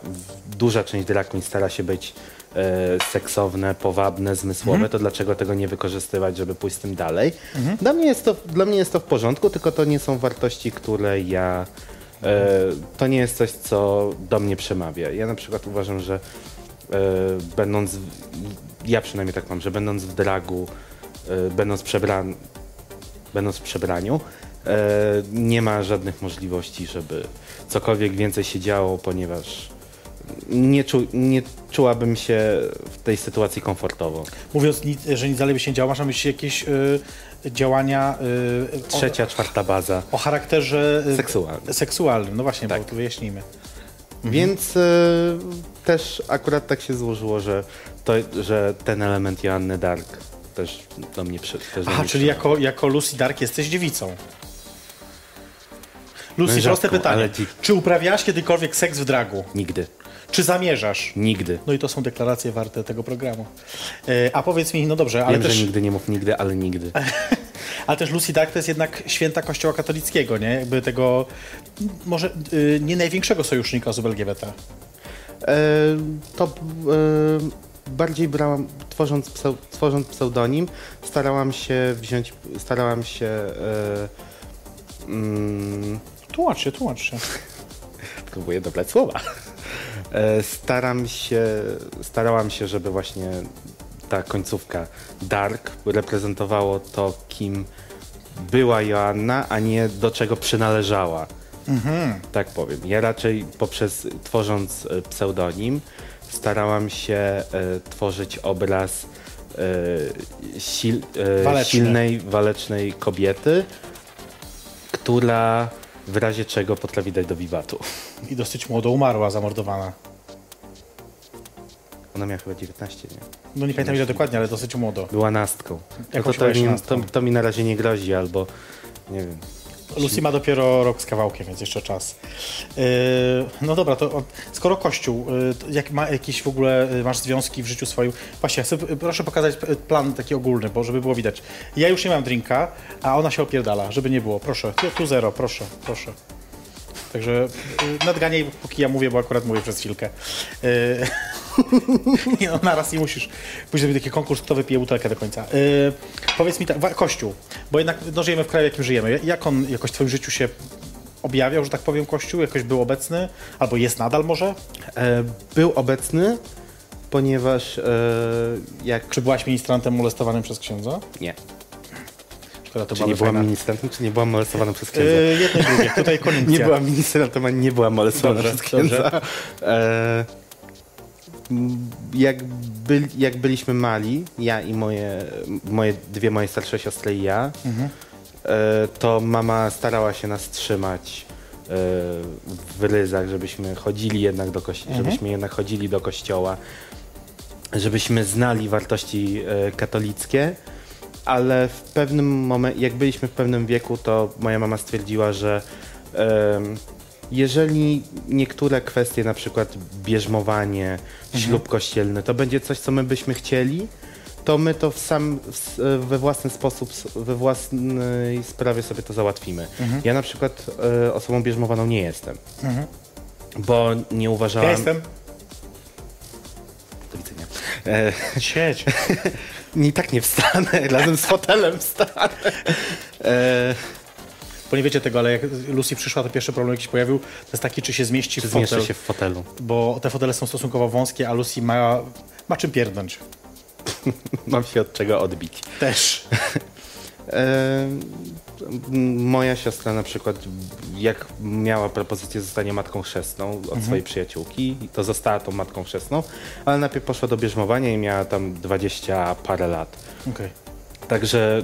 [SPEAKER 3] duża część drag queen stara się być e, seksowne, powabne, zmysłowe, to dlaczego tego nie wykorzystywać, żeby pójść z tym dalej? Dla, mnie jest to, dla mnie jest to w porządku, tylko to nie są wartości, które ja E, to nie jest coś, co do mnie przemawia. Ja na przykład uważam, że e, będąc, ja przynajmniej tak mam, że będąc w dragu, e, będąc, przebran, będąc w przebraniu, e, nie ma żadnych możliwości, żeby cokolwiek więcej się działo, ponieważ nie, czu, nie czułabym się w tej sytuacji komfortowo.
[SPEAKER 2] Mówiąc, że nic dalej by się działo, masz na myśli jakieś y, działania y,
[SPEAKER 3] Trzecia, czwarta baza.
[SPEAKER 2] o, charakterze y,
[SPEAKER 3] Seksualnym.
[SPEAKER 2] seksualnym. No właśnie,
[SPEAKER 3] Tak.
[SPEAKER 2] bo wyjaśnijmy.
[SPEAKER 3] Więc e, też akurat tak się złożyło, że, to, że ten element Joanny Dark też do mnie przy, też do
[SPEAKER 2] Aha,
[SPEAKER 3] mnie
[SPEAKER 2] czyli jako, jako Lucy Dark jesteś dziewicą. Lucy, proste pytanie.
[SPEAKER 3] dzi-
[SPEAKER 2] Czy uprawiałaś kiedykolwiek seks w dragu?
[SPEAKER 3] Nigdy.
[SPEAKER 2] Czy zamierzasz?
[SPEAKER 3] Nigdy.
[SPEAKER 2] No i to są deklaracje warte tego programu. E, a powiedz mi, no dobrze, ale
[SPEAKER 3] Wiem,
[SPEAKER 2] też,
[SPEAKER 3] że nigdy nie mów nigdy, ale nigdy.
[SPEAKER 2] ale też Lucy Dark to jest jednak święta kościoła katolickiego, nie? Jakby tego, może y, nie największego sojusznika osób LGBT.
[SPEAKER 3] E, to e, bardziej brałam, tworząc, pseu, tworząc pseudonim, starałam się wziąć, starałam się e, mm,
[SPEAKER 2] Tłumacz się, tłumacz się.
[SPEAKER 3] próbuję dobrać słowa. E, Staram się, starałam się, żeby właśnie ta końcówka Dark reprezentowało to, kim była Joanna, a nie do czego przynależała. Tak powiem. Ja raczej poprzez tworząc e, pseudonim starałam się e, tworzyć obraz sil, silnej, walecznej kobiety, która w razie czego potrafi dać do wiwatu.
[SPEAKER 2] I dosyć młodo umarła, zamordowana.
[SPEAKER 3] Ona miała chyba 19, nie?
[SPEAKER 2] No nie pamiętam ile dokładnie, ale dosyć młodo.
[SPEAKER 3] Była nastką. No to, to, mi, to, to mi na razie nie grozi, albo nie wiem.
[SPEAKER 2] Lucy ma dopiero rok z kawałkiem, więc jeszcze czas. Yy, no dobra, to skoro Kościół, to jak ma jakieś w ogóle, yy, masz związki w życiu swoim, właśnie, chcę, proszę pokazać plan taki ogólny, bo żeby było widać. Ja już nie mam drinka, a ona się opierdala, żeby nie było, proszę, tu, tu zero, proszę, proszę. Także nadganiaj, póki ja mówię, bo akurat mówię przez chwilkę. Yy, nie no, naraz nie musisz. Później będzie taki konkurs, kto wypije butelkę do końca. Yy, powiedz mi tak, Kościół, bo jednak no, żyjemy w kraju, w jakim żyjemy. Jak on jakoś w twoim życiu się objawiał, że tak powiem, Kościół? Jakoś był obecny? Albo jest nadal może?
[SPEAKER 3] E, był obecny, ponieważ e, jak...
[SPEAKER 2] Czy byłaś ministrantem molestowanym przez księdza?
[SPEAKER 3] Nie.
[SPEAKER 2] Szkoda, to
[SPEAKER 3] Czy nie byłam
[SPEAKER 2] fajna.
[SPEAKER 3] ministrantem, czy nie byłam molestowana przez księdza?
[SPEAKER 2] Yy, jedno i drugie, tutaj koniunkcja.
[SPEAKER 3] nie byłam ministrantem, ani nie byłam molestowana
[SPEAKER 2] Dobrze,
[SPEAKER 3] przez księdza. E, m, jak, byli, jak byliśmy mali, ja i moje, moje dwie moje starsze siostry i ja, e, to mama starała się nas trzymać e, w ryzach, żebyśmy chodzili jednak do kościoła, żebyśmy jednak chodzili do kościoła, żebyśmy znali wartości e, katolickie, ale w pewnym momencie, jak byliśmy w pewnym wieku, to moja mama stwierdziła, że jeżeli niektóre kwestie, na przykład bierzmowanie, ślub kościelny, to będzie coś, co my byśmy chcieli, to my to w sam, w, we własny sposób, we własnej sprawie sobie to załatwimy. Ja na przykład e, osobą bierzmowaną nie jestem, bo nie uważałam...
[SPEAKER 2] Ja jestem.
[SPEAKER 3] Do widzenia. E,
[SPEAKER 2] Siedź.
[SPEAKER 3] nie, i tak nie wstanę, razem z fotelem wstanę. E,
[SPEAKER 2] Bo nie wiecie tego, ale jak Lucy przyszła, to pierwszy problem jakiś pojawił, to jest taki, czy się zmieści
[SPEAKER 3] czy
[SPEAKER 2] w fotel.
[SPEAKER 3] się w fotelu?
[SPEAKER 2] bo te fotele są stosunkowo wąskie, a Lucy ma Ma czym pierdnąć.
[SPEAKER 3] Mam się od czego odbić.
[SPEAKER 2] Też.
[SPEAKER 3] E, moja siostra na przykład, jak miała propozycję zostania matką chrzestną od swojej przyjaciółki, to została tą matką chrzestną, ale najpierw poszła do bierzmowania i miała tam 20 parę lat.
[SPEAKER 2] Okej.
[SPEAKER 3] Także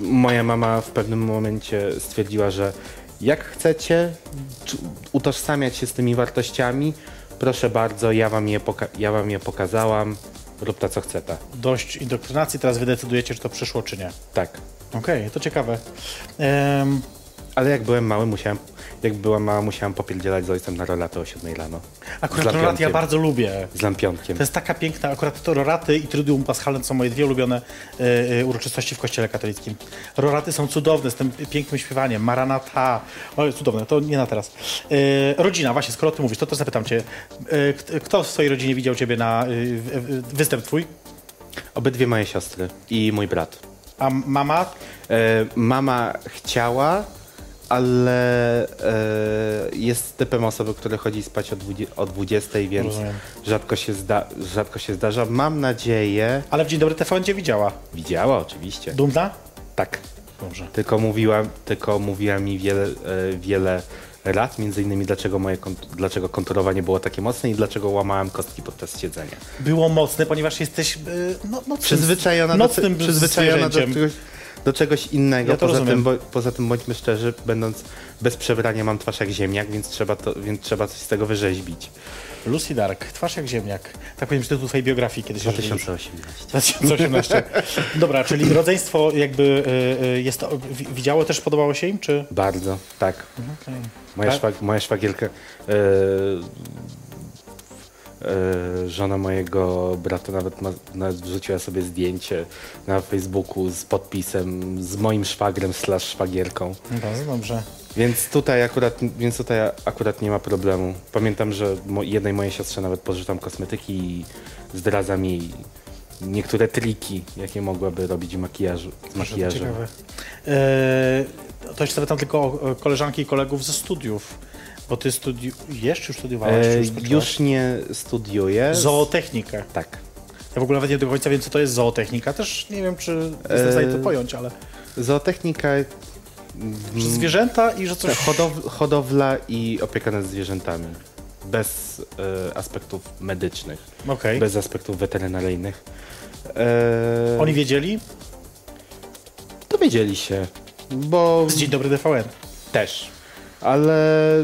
[SPEAKER 3] moja mama w pewnym momencie stwierdziła, że jak chcecie utożsamiać się z tymi wartościami, proszę bardzo, ja wam je, poka- ja wam je pokazałam, rób ta co chce ta.
[SPEAKER 2] Dość indoktrynacji, teraz wy decydujecie, czy to przyszło, czy nie.
[SPEAKER 3] Tak.
[SPEAKER 2] Okej, to ciekawe. Em,
[SPEAKER 3] Ale jak byłem mały, musiałem, jak była mała, musiałem popierdzielać z ojcem na rolatę o 7 rano.
[SPEAKER 2] akurat
[SPEAKER 3] Z
[SPEAKER 2] roraty ja bardzo lubię.
[SPEAKER 3] Z lampionkiem.
[SPEAKER 2] To jest taka piękna, akurat to roraty i Triduum Paschalne to są moje dwie ulubione e, uroczystości w kościele katolickim. Roraty są cudowne, z tym pięknym śpiewaniem, Maranata, o, cudowne, to nie na teraz. E, rodzina, właśnie, skoro ty mówisz, to to zapytam cię, kt- kto w swojej rodzinie widział ciebie na występ twój?
[SPEAKER 3] Obydwie moje siostry i mój brat.
[SPEAKER 2] A mama?
[SPEAKER 3] Mama chciała, ale e, jest typem osoby, która chodzi spać o, 20, o 20, więc
[SPEAKER 2] Rozumiem.
[SPEAKER 3] rzadko się, zda, rzadko się zdarza. Mam nadzieję,
[SPEAKER 2] Ale w Dzień Dobry TVN cię widziała.
[SPEAKER 3] widziała oczywiście.
[SPEAKER 2] Dumna?
[SPEAKER 3] Tak.
[SPEAKER 2] Dobrze.
[SPEAKER 3] Tylko mówiła, tylko mówiła mi wiele, e, wiele rad, między innymi dlaczego moje kont- dlaczego konturowanie było takie mocne i dlaczego łamałem kostki podczas siedzenia.
[SPEAKER 2] Było mocne, ponieważ jesteś e, no, nocnym,
[SPEAKER 3] Przyzwyczajona, do,
[SPEAKER 2] nocnym
[SPEAKER 3] przyzwyczajona do czegoś, do czegoś innego.
[SPEAKER 2] Ja to
[SPEAKER 3] poza,
[SPEAKER 2] rozumiem.
[SPEAKER 3] tym, bo, poza tym bądźmy szczerzy, będąc bez przebrania mam twarz jak ziemniak, więc trzeba, to, więc trzeba coś z tego wyrzeźbić.
[SPEAKER 2] Lucy Dark, twarz jak ziemniak. Tak powiem, że tytuł twojej biografii kiedyś. jeżeli już.
[SPEAKER 3] 2018.
[SPEAKER 2] 2018. Dobra, czyli rodzeństwo jakby y, y, jest, widziało też, podobało się im, czy?
[SPEAKER 3] Bardzo, tak. Moja,
[SPEAKER 2] Tak?
[SPEAKER 3] szwag, moja szwagierka, e, żona mojego brata nawet, ma, nawet wrzuciła sobie zdjęcie na Facebooku z podpisem z moim szwagrem slash szwagierką.
[SPEAKER 2] Bardzo dobrze.
[SPEAKER 3] Więc tutaj akurat, więc tutaj akurat nie ma problemu. Pamiętam, że mo, jednej mojej siostrze nawet pożyczam kosmetyki i zdradzam jej niektóre triki, jakie mogłaby robić makijażu, z makijażem.
[SPEAKER 2] Ciekawe. E, to jeszcze zapytam tylko o koleżanki i kolegów ze studiów, bo ty studiujesz, czy studiowałaś, czy
[SPEAKER 3] E,
[SPEAKER 2] już
[SPEAKER 3] już nie studiuję.
[SPEAKER 2] Zootechnikę.
[SPEAKER 3] Tak.
[SPEAKER 2] Ja w ogóle nawet nie do końca wiem, co to jest zootechnika. Też nie wiem, czy jestem w stanie to pojąć, ale...
[SPEAKER 3] Zootechnika,
[SPEAKER 2] Że zwierzęta i że coś...
[SPEAKER 3] hodow, hodowla i opieka nad zwierzętami. Bez e, aspektów medycznych,
[SPEAKER 2] Okej.
[SPEAKER 3] bez aspektów weterynaryjnych. E,
[SPEAKER 2] Oni wiedzieli?
[SPEAKER 3] dowiedzieli się, bo
[SPEAKER 2] Z Dzień Dobry TVN.
[SPEAKER 3] też. Ale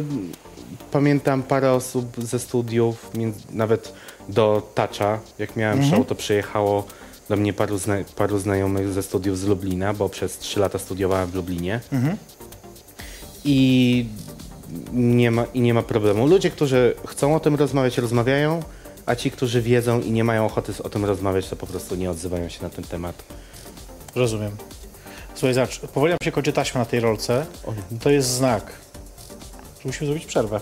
[SPEAKER 3] pamiętam parę osób ze studiów, nawet do Tacza, jak miałem
[SPEAKER 2] Mhm.
[SPEAKER 3] show, to przyjechało do mnie paru, zna, paru znajomych ze studiów z Lublina, bo przez 3 lata studiowałem w Lublinie.
[SPEAKER 2] Mhm.
[SPEAKER 3] I nie, ma, I nie ma problemu. Ludzie, którzy chcą o tym rozmawiać, rozmawiają, a ci, którzy wiedzą i nie mają ochoty o tym rozmawiać, to po prostu nie odzywają się na ten temat.
[SPEAKER 2] Rozumiem. Słuchaj, zobacz, powoli nam się kończy taśma na tej rolce. To jest znak, musimy zrobić przerwę.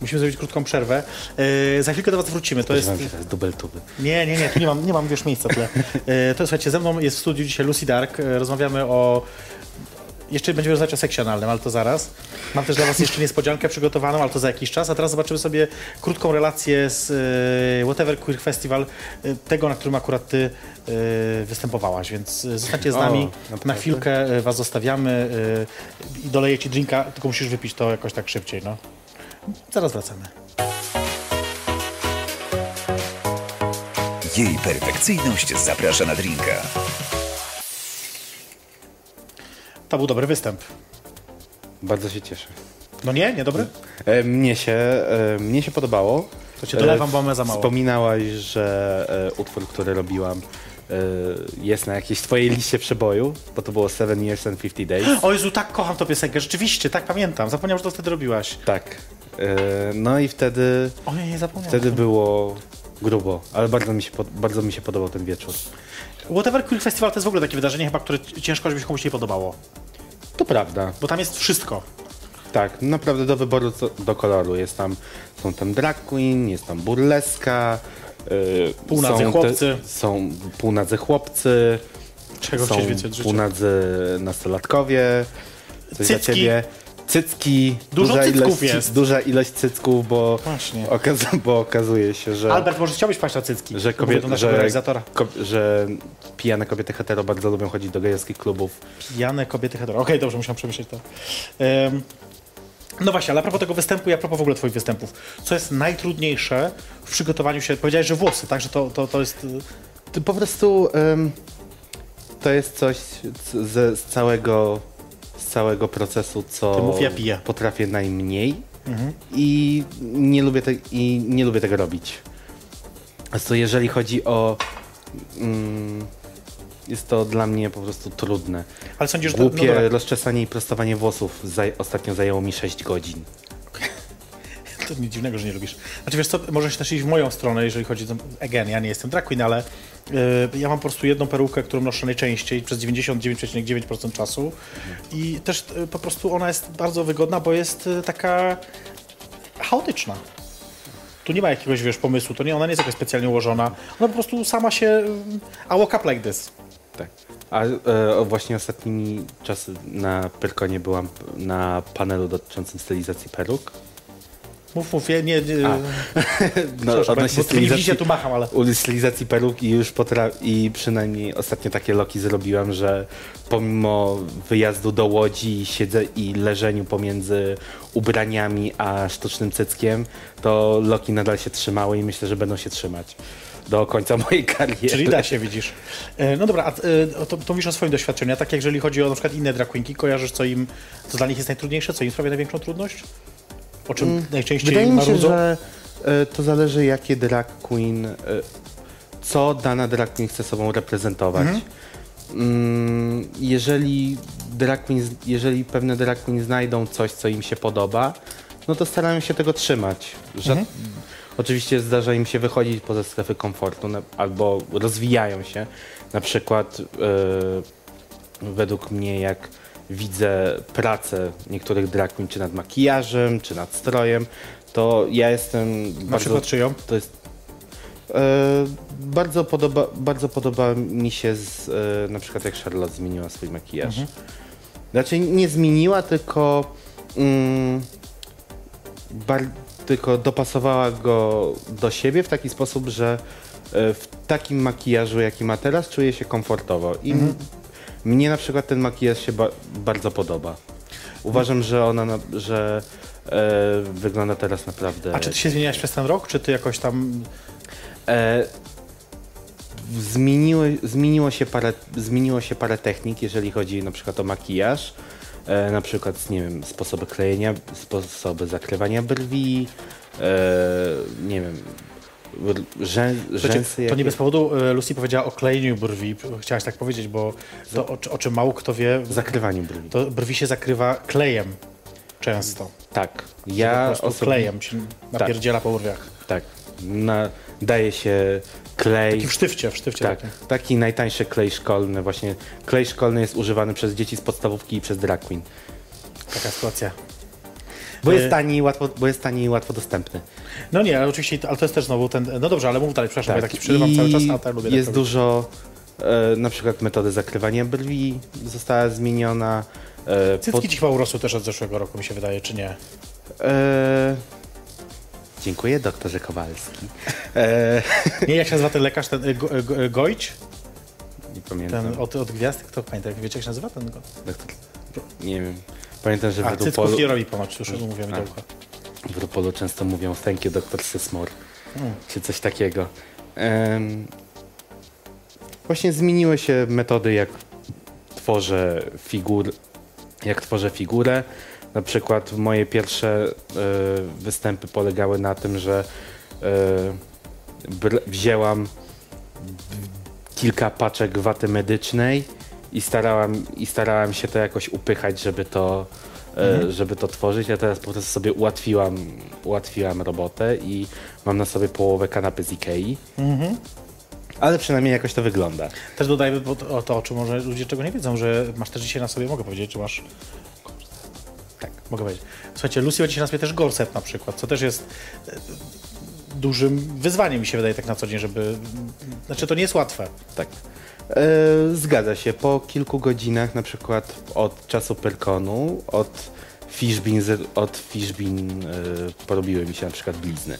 [SPEAKER 2] Musimy zrobić krótką przerwę. Yy, za chwilkę do Was wrócimy. To jest...
[SPEAKER 3] Teraz dubeltuby.
[SPEAKER 2] Nie, nie, nie, tu nie mam, nie mam wiesz, miejsca tyle. Yy, to słuchajcie, ze mną jest w studiu dzisiaj Lucy Dark. Yy, rozmawiamy o... Jeszcze będziemy rozmawiać o seksie analnym, ale to zaraz. Mam też dla Was jeszcze niespodziankę przygotowaną, ale to za jakiś czas. A teraz zobaczymy sobie krótką relację z yy, Whatever Queer Festival, yy, tego, na którym akurat Ty yy, występowałaś. Więc zostańcie z
[SPEAKER 3] O,
[SPEAKER 2] nami.
[SPEAKER 3] naprawdę?
[SPEAKER 2] na chwilkę Was zostawiamy i doleję Ci drinka, tylko musisz wypić to jakoś tak szybciej. No. Zaraz wracamy.
[SPEAKER 1] Jej perfekcyjność zaprasza na drinka.
[SPEAKER 2] To był dobry występ.
[SPEAKER 3] Bardzo się cieszę.
[SPEAKER 2] No nie? Nie dobry?
[SPEAKER 3] E, mnie, się, e, mnie się podobało.
[SPEAKER 2] To cię dolewam,
[SPEAKER 3] E,
[SPEAKER 2] bo mamy za mało.
[SPEAKER 3] Wspominałaś, że e, utwór, który robiłam e, jest na jakiejś twojej liście przeboju, bo to było 7 Years and 50 Days.
[SPEAKER 2] O Jezu, tak kocham tę piosenkę, rzeczywiście, tak pamiętam. Zapomniałem, że to wtedy robiłaś.
[SPEAKER 3] Tak. E, no i wtedy,
[SPEAKER 2] O nie, nie zapomniałem.
[SPEAKER 3] wtedy było grubo, ale bardzo mi, się, pod- bardzo mi się podobał ten wieczór.
[SPEAKER 2] Whatever Queer Festival to jest w ogóle takie wydarzenie chyba, które ciężko, żeby się komuś nie podobało.
[SPEAKER 3] To prawda.
[SPEAKER 2] Bo tam jest wszystko.
[SPEAKER 3] Tak, naprawdę do wyboru co, do koloru. Jest tam, są tam drag queen, jest tam burleska. Yy,
[SPEAKER 2] Półnadzy
[SPEAKER 3] są
[SPEAKER 2] chłopcy.
[SPEAKER 3] są półnadzy chłopcy.
[SPEAKER 2] Czego
[SPEAKER 3] są
[SPEAKER 2] chcieć więcej od życia?
[SPEAKER 3] półnadzy nastolatkowie. Coś dla
[SPEAKER 2] Cycki.
[SPEAKER 3] ciebie. Cycki,
[SPEAKER 2] Dużo
[SPEAKER 3] duża,
[SPEAKER 2] cycków
[SPEAKER 3] ilość,
[SPEAKER 2] jest.
[SPEAKER 3] duża ilość cycków, bo,
[SPEAKER 2] Właśnie.
[SPEAKER 3] okaz bo okazuje się, że,
[SPEAKER 2] Albert, może chciałbyś paść na cycki?
[SPEAKER 3] że,
[SPEAKER 2] Mówię do
[SPEAKER 3] kobiety,
[SPEAKER 2] naszego
[SPEAKER 3] że,
[SPEAKER 2] realizatora.
[SPEAKER 3] ko, że pijane kobiety hetero bardzo lubią chodzić do gejowskich klubów.
[SPEAKER 2] Pijane kobiety hetero. Okej, dobrze, musiałem przemyśleć to. No właśnie, ale a propos tego występu i a propos w ogóle twoich występów. Co jest najtrudniejsze w przygotowaniu się? Powiedziałeś, że włosy, tak? Że to, to, to jest... y,
[SPEAKER 3] To po prostu em, to jest coś ze, z, całego, z całego procesu, co
[SPEAKER 2] mów, ja piję.
[SPEAKER 3] potrafię najmniej
[SPEAKER 2] Mhm.
[SPEAKER 3] i, nie lubię te, i nie lubię tego robić. A jeżeli chodzi o... Mm, jest to dla mnie po prostu trudne.
[SPEAKER 2] Ale sądzisz, to...
[SPEAKER 3] Głupie
[SPEAKER 2] No
[SPEAKER 3] rozczesanie i prostowanie włosów zaj- ostatnio zajęło mi 6 godzin.
[SPEAKER 2] To nic dziwnego, że nie lubisz. Znaczy wiesz co, możesz też iść w moją stronę, jeżeli chodzi o... Again, ja nie jestem drag queen, ale y, ja mam po prostu jedną perukę, którą noszę najczęściej przez 99,9% czasu i też y, po prostu ona jest bardzo wygodna, bo jest y, taka chaotyczna. Tu nie ma jakiegoś, wiesz, pomysłu, to nie, ona nie jest jakaś specjalnie ułożona. Ona po prostu sama się... y, I woke up like this.
[SPEAKER 3] Tak. A e, właśnie ostatnimi czasy na Pyrkonie byłam na panelu dotyczącym stylizacji peruk.
[SPEAKER 2] Mów, mów, ja nie... nie
[SPEAKER 3] A. No,
[SPEAKER 2] Przepraszam,
[SPEAKER 3] odnośnie stylizacji,
[SPEAKER 2] tu macham, ale...
[SPEAKER 3] u stylizacji peruk i już potra- i przynajmniej ostatnio takie loki zrobiłam, że pomimo wyjazdu do Łodzi i siedzę i leżeniu pomiędzy ubraniami a sztucznym cyckiem, to loki nadal się trzymały i myślę, że będą się trzymać do końca mojej kariery.
[SPEAKER 2] Czyli da się, widzisz. E, No dobra, a e, to, to mówisz o swoim doświadczeniu. A tak jeżeli chodzi o na przykład inne drag queenki, kojarzysz, co im, co dla nich jest najtrudniejsze, co im sprawia największą trudność? O czym najczęściej
[SPEAKER 3] Wydaje mi się,
[SPEAKER 2] marudzą?
[SPEAKER 3] że e, to zależy jakie drag queen, e, co dana drag queen chce sobą reprezentować. Mm, jeżeli, drag queen, jeżeli pewne drag queen znajdą coś, co im się podoba, no to starają się tego trzymać. Że, Oczywiście zdarza im się wychodzić poza strefy komfortu na, albo rozwijają się. Na przykład e, według mnie jak widzę pracę niektórych drag queen, czy nad makijażem, czy nad strojem, to ja jestem
[SPEAKER 2] Na
[SPEAKER 3] bardzo...
[SPEAKER 2] przykład czyją?
[SPEAKER 3] To jest... E, bardzo, podoba, bardzo podoba mi się z, e, na przykład jak Charlotte zmieniła swój makijaż. Znaczy nie zmieniła, tylko mm, tylko dopasowała go do siebie w taki sposób, że e, w takim makijażu, jaki ma teraz, czuje się komfortowo. I m- mnie na przykład ten makijaż się ba bardzo podoba. Uważam, że ona, na, że e, wygląda teraz naprawdę...
[SPEAKER 2] A czy ty się zmieniałeś przez ten rok, czy ty jakoś tam...
[SPEAKER 3] E, zmieniło, zmieniło, się parę, zmieniło się parę technik, jeżeli chodzi na przykład o makijaż. E, na przykład, nie wiem, sposoby klejenia, sposoby zakrywania brwi, e, nie wiem, rzę,
[SPEAKER 2] Słuchajcie, to
[SPEAKER 3] jakie-
[SPEAKER 2] nie bez powodu e, Lucy powiedziała o klejeniu brwi. Chciałaś tak powiedzieć, bo to o, o czym mało kto wie,
[SPEAKER 3] Zakrywaniu brwi.
[SPEAKER 2] to brwi się zakrywa klejem często.
[SPEAKER 3] Tak.
[SPEAKER 2] Ja po prostu
[SPEAKER 3] osobiście...
[SPEAKER 2] klejem się napierdziela po brwiach.
[SPEAKER 3] Tak. Na, daje się klej.
[SPEAKER 2] I w sztywcie, w sztywcie
[SPEAKER 3] Tak,
[SPEAKER 2] takim.
[SPEAKER 3] taki najtańszy klej szkolny. Właśnie klej szkolny jest używany przez dzieci z podstawówki i przez drag queen.
[SPEAKER 2] Taka sytuacja.
[SPEAKER 3] Bo
[SPEAKER 2] E,
[SPEAKER 3] jest tani i łatwo, bo jest tani i łatwo dostępny.
[SPEAKER 2] No nie, ale oczywiście, ale to jest też znowu ten... No dobrze, ale mów dalej, przepraszam, bo ja tak przerywam
[SPEAKER 3] i
[SPEAKER 2] cały czas, a tak lubię
[SPEAKER 3] jest
[SPEAKER 2] tak
[SPEAKER 3] dużo, e, na przykład metody zakrywania brwi została zmieniona. E,
[SPEAKER 2] Cycki ci chyba urosły też od zeszłego roku, mi się wydaje, czy nie?
[SPEAKER 3] e, dziękuję, doktorze Kowalski. E,
[SPEAKER 2] Nie, jak się nazywa ten lekarz, ten y, go, y, go, Gojć?
[SPEAKER 3] nie pamiętam.
[SPEAKER 2] Ten od, od gwiazd? Kto pamięta? Wiecie, jak się nazywa ten? go-
[SPEAKER 3] Doktor, nie wiem. Pamiętam, że w
[SPEAKER 2] A, cycków
[SPEAKER 3] Rupolu,
[SPEAKER 2] nie robi ponoć, już mówiłem do ucha.
[SPEAKER 3] w Rupolu często mówią thank you, doktor Sysmore.
[SPEAKER 2] Hmm.
[SPEAKER 3] Czy coś takiego. Em, właśnie zmieniły się metody, jak tworzę figur, jak tworzę figurę. Na przykład moje pierwsze e, występy polegały na tym, że br- wzięłam kilka paczek waty medycznej i starałam, i starałam się to jakoś upychać, żeby to, e, żeby to tworzyć. Ja teraz po prostu sobie ułatwiłam, ułatwiłam robotę i mam na sobie połowę kanapy z Ikei. Ale przynajmniej jakoś to wygląda.
[SPEAKER 2] Też dodajmy bo to, o to, o czym może ludzie czego nie wiedzą, że masz też dzisiaj na sobie, mogę powiedzieć, czy masz... Tak, mogę powiedzieć. Słuchajcie, Lucy ma dzisiaj na sobie też gorset na przykład, co też jest e, dużym wyzwaniem, mi się wydaje, tak na co dzień, żeby... Znaczy, to nie jest łatwe.
[SPEAKER 3] Tak. E, zgadza się. Po kilku godzinach, na przykład od czasu Pyrkonu, od Fishbin, od Fishbin y, porobiły mi się na przykład blizny.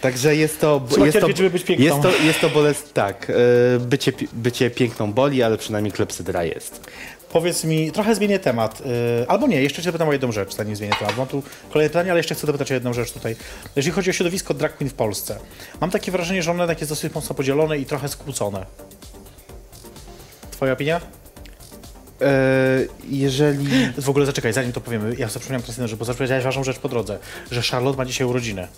[SPEAKER 3] Także jest to...
[SPEAKER 2] Trzeba
[SPEAKER 3] jest to,
[SPEAKER 2] żeby być piękną.
[SPEAKER 3] Jest to, jest to bolest, tak. y, bycie, bycie piękną boli, ale przynajmniej klepsydra jest.
[SPEAKER 2] Powiedz mi, trochę zmienię temat. Yy, albo nie, jeszcze cię zapytam o jedną rzecz, zanim zmienię temat. Mam tu kolejne pytanie, ale jeszcze chcę dopytać o jedną rzecz tutaj. Jeżeli chodzi o środowisko drag queen w Polsce, mam takie wrażenie, że ono jednak jest dosyć mocno podzielone i trochę skłócone. Twoja opinia?
[SPEAKER 3] E, jeżeli...
[SPEAKER 2] W ogóle zaczekaj, zanim to powiemy, ja sobie przypomniałem teraz jedną rzecz, bo zapowiedziałeś ważną rzecz po drodze, że Charlotte ma dzisiaj urodziny.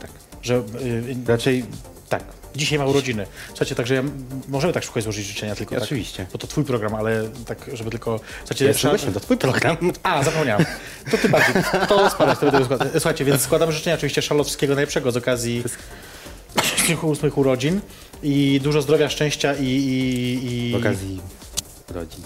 [SPEAKER 3] Tak.
[SPEAKER 2] Że yy,
[SPEAKER 3] Raczej tak.
[SPEAKER 2] Dzisiaj ma urodziny. Słuchajcie, także ja, możemy tak szybko złożyć życzenia tylko. Tak,
[SPEAKER 3] Oczywiście.
[SPEAKER 2] bo to twój program, ale tak, żeby tylko... Słuchajcie,
[SPEAKER 3] Ja gościem, to twój program.
[SPEAKER 2] A, zapomniałem. To ty bardziej. To spadać, to będę składać. Słuchajcie, więc składamy życzenia oczywiście Charlotte wszystkiego najlepszego z okazji 8 urodzin i dużo zdrowia, szczęścia i... i, i
[SPEAKER 3] W okazji rodzin.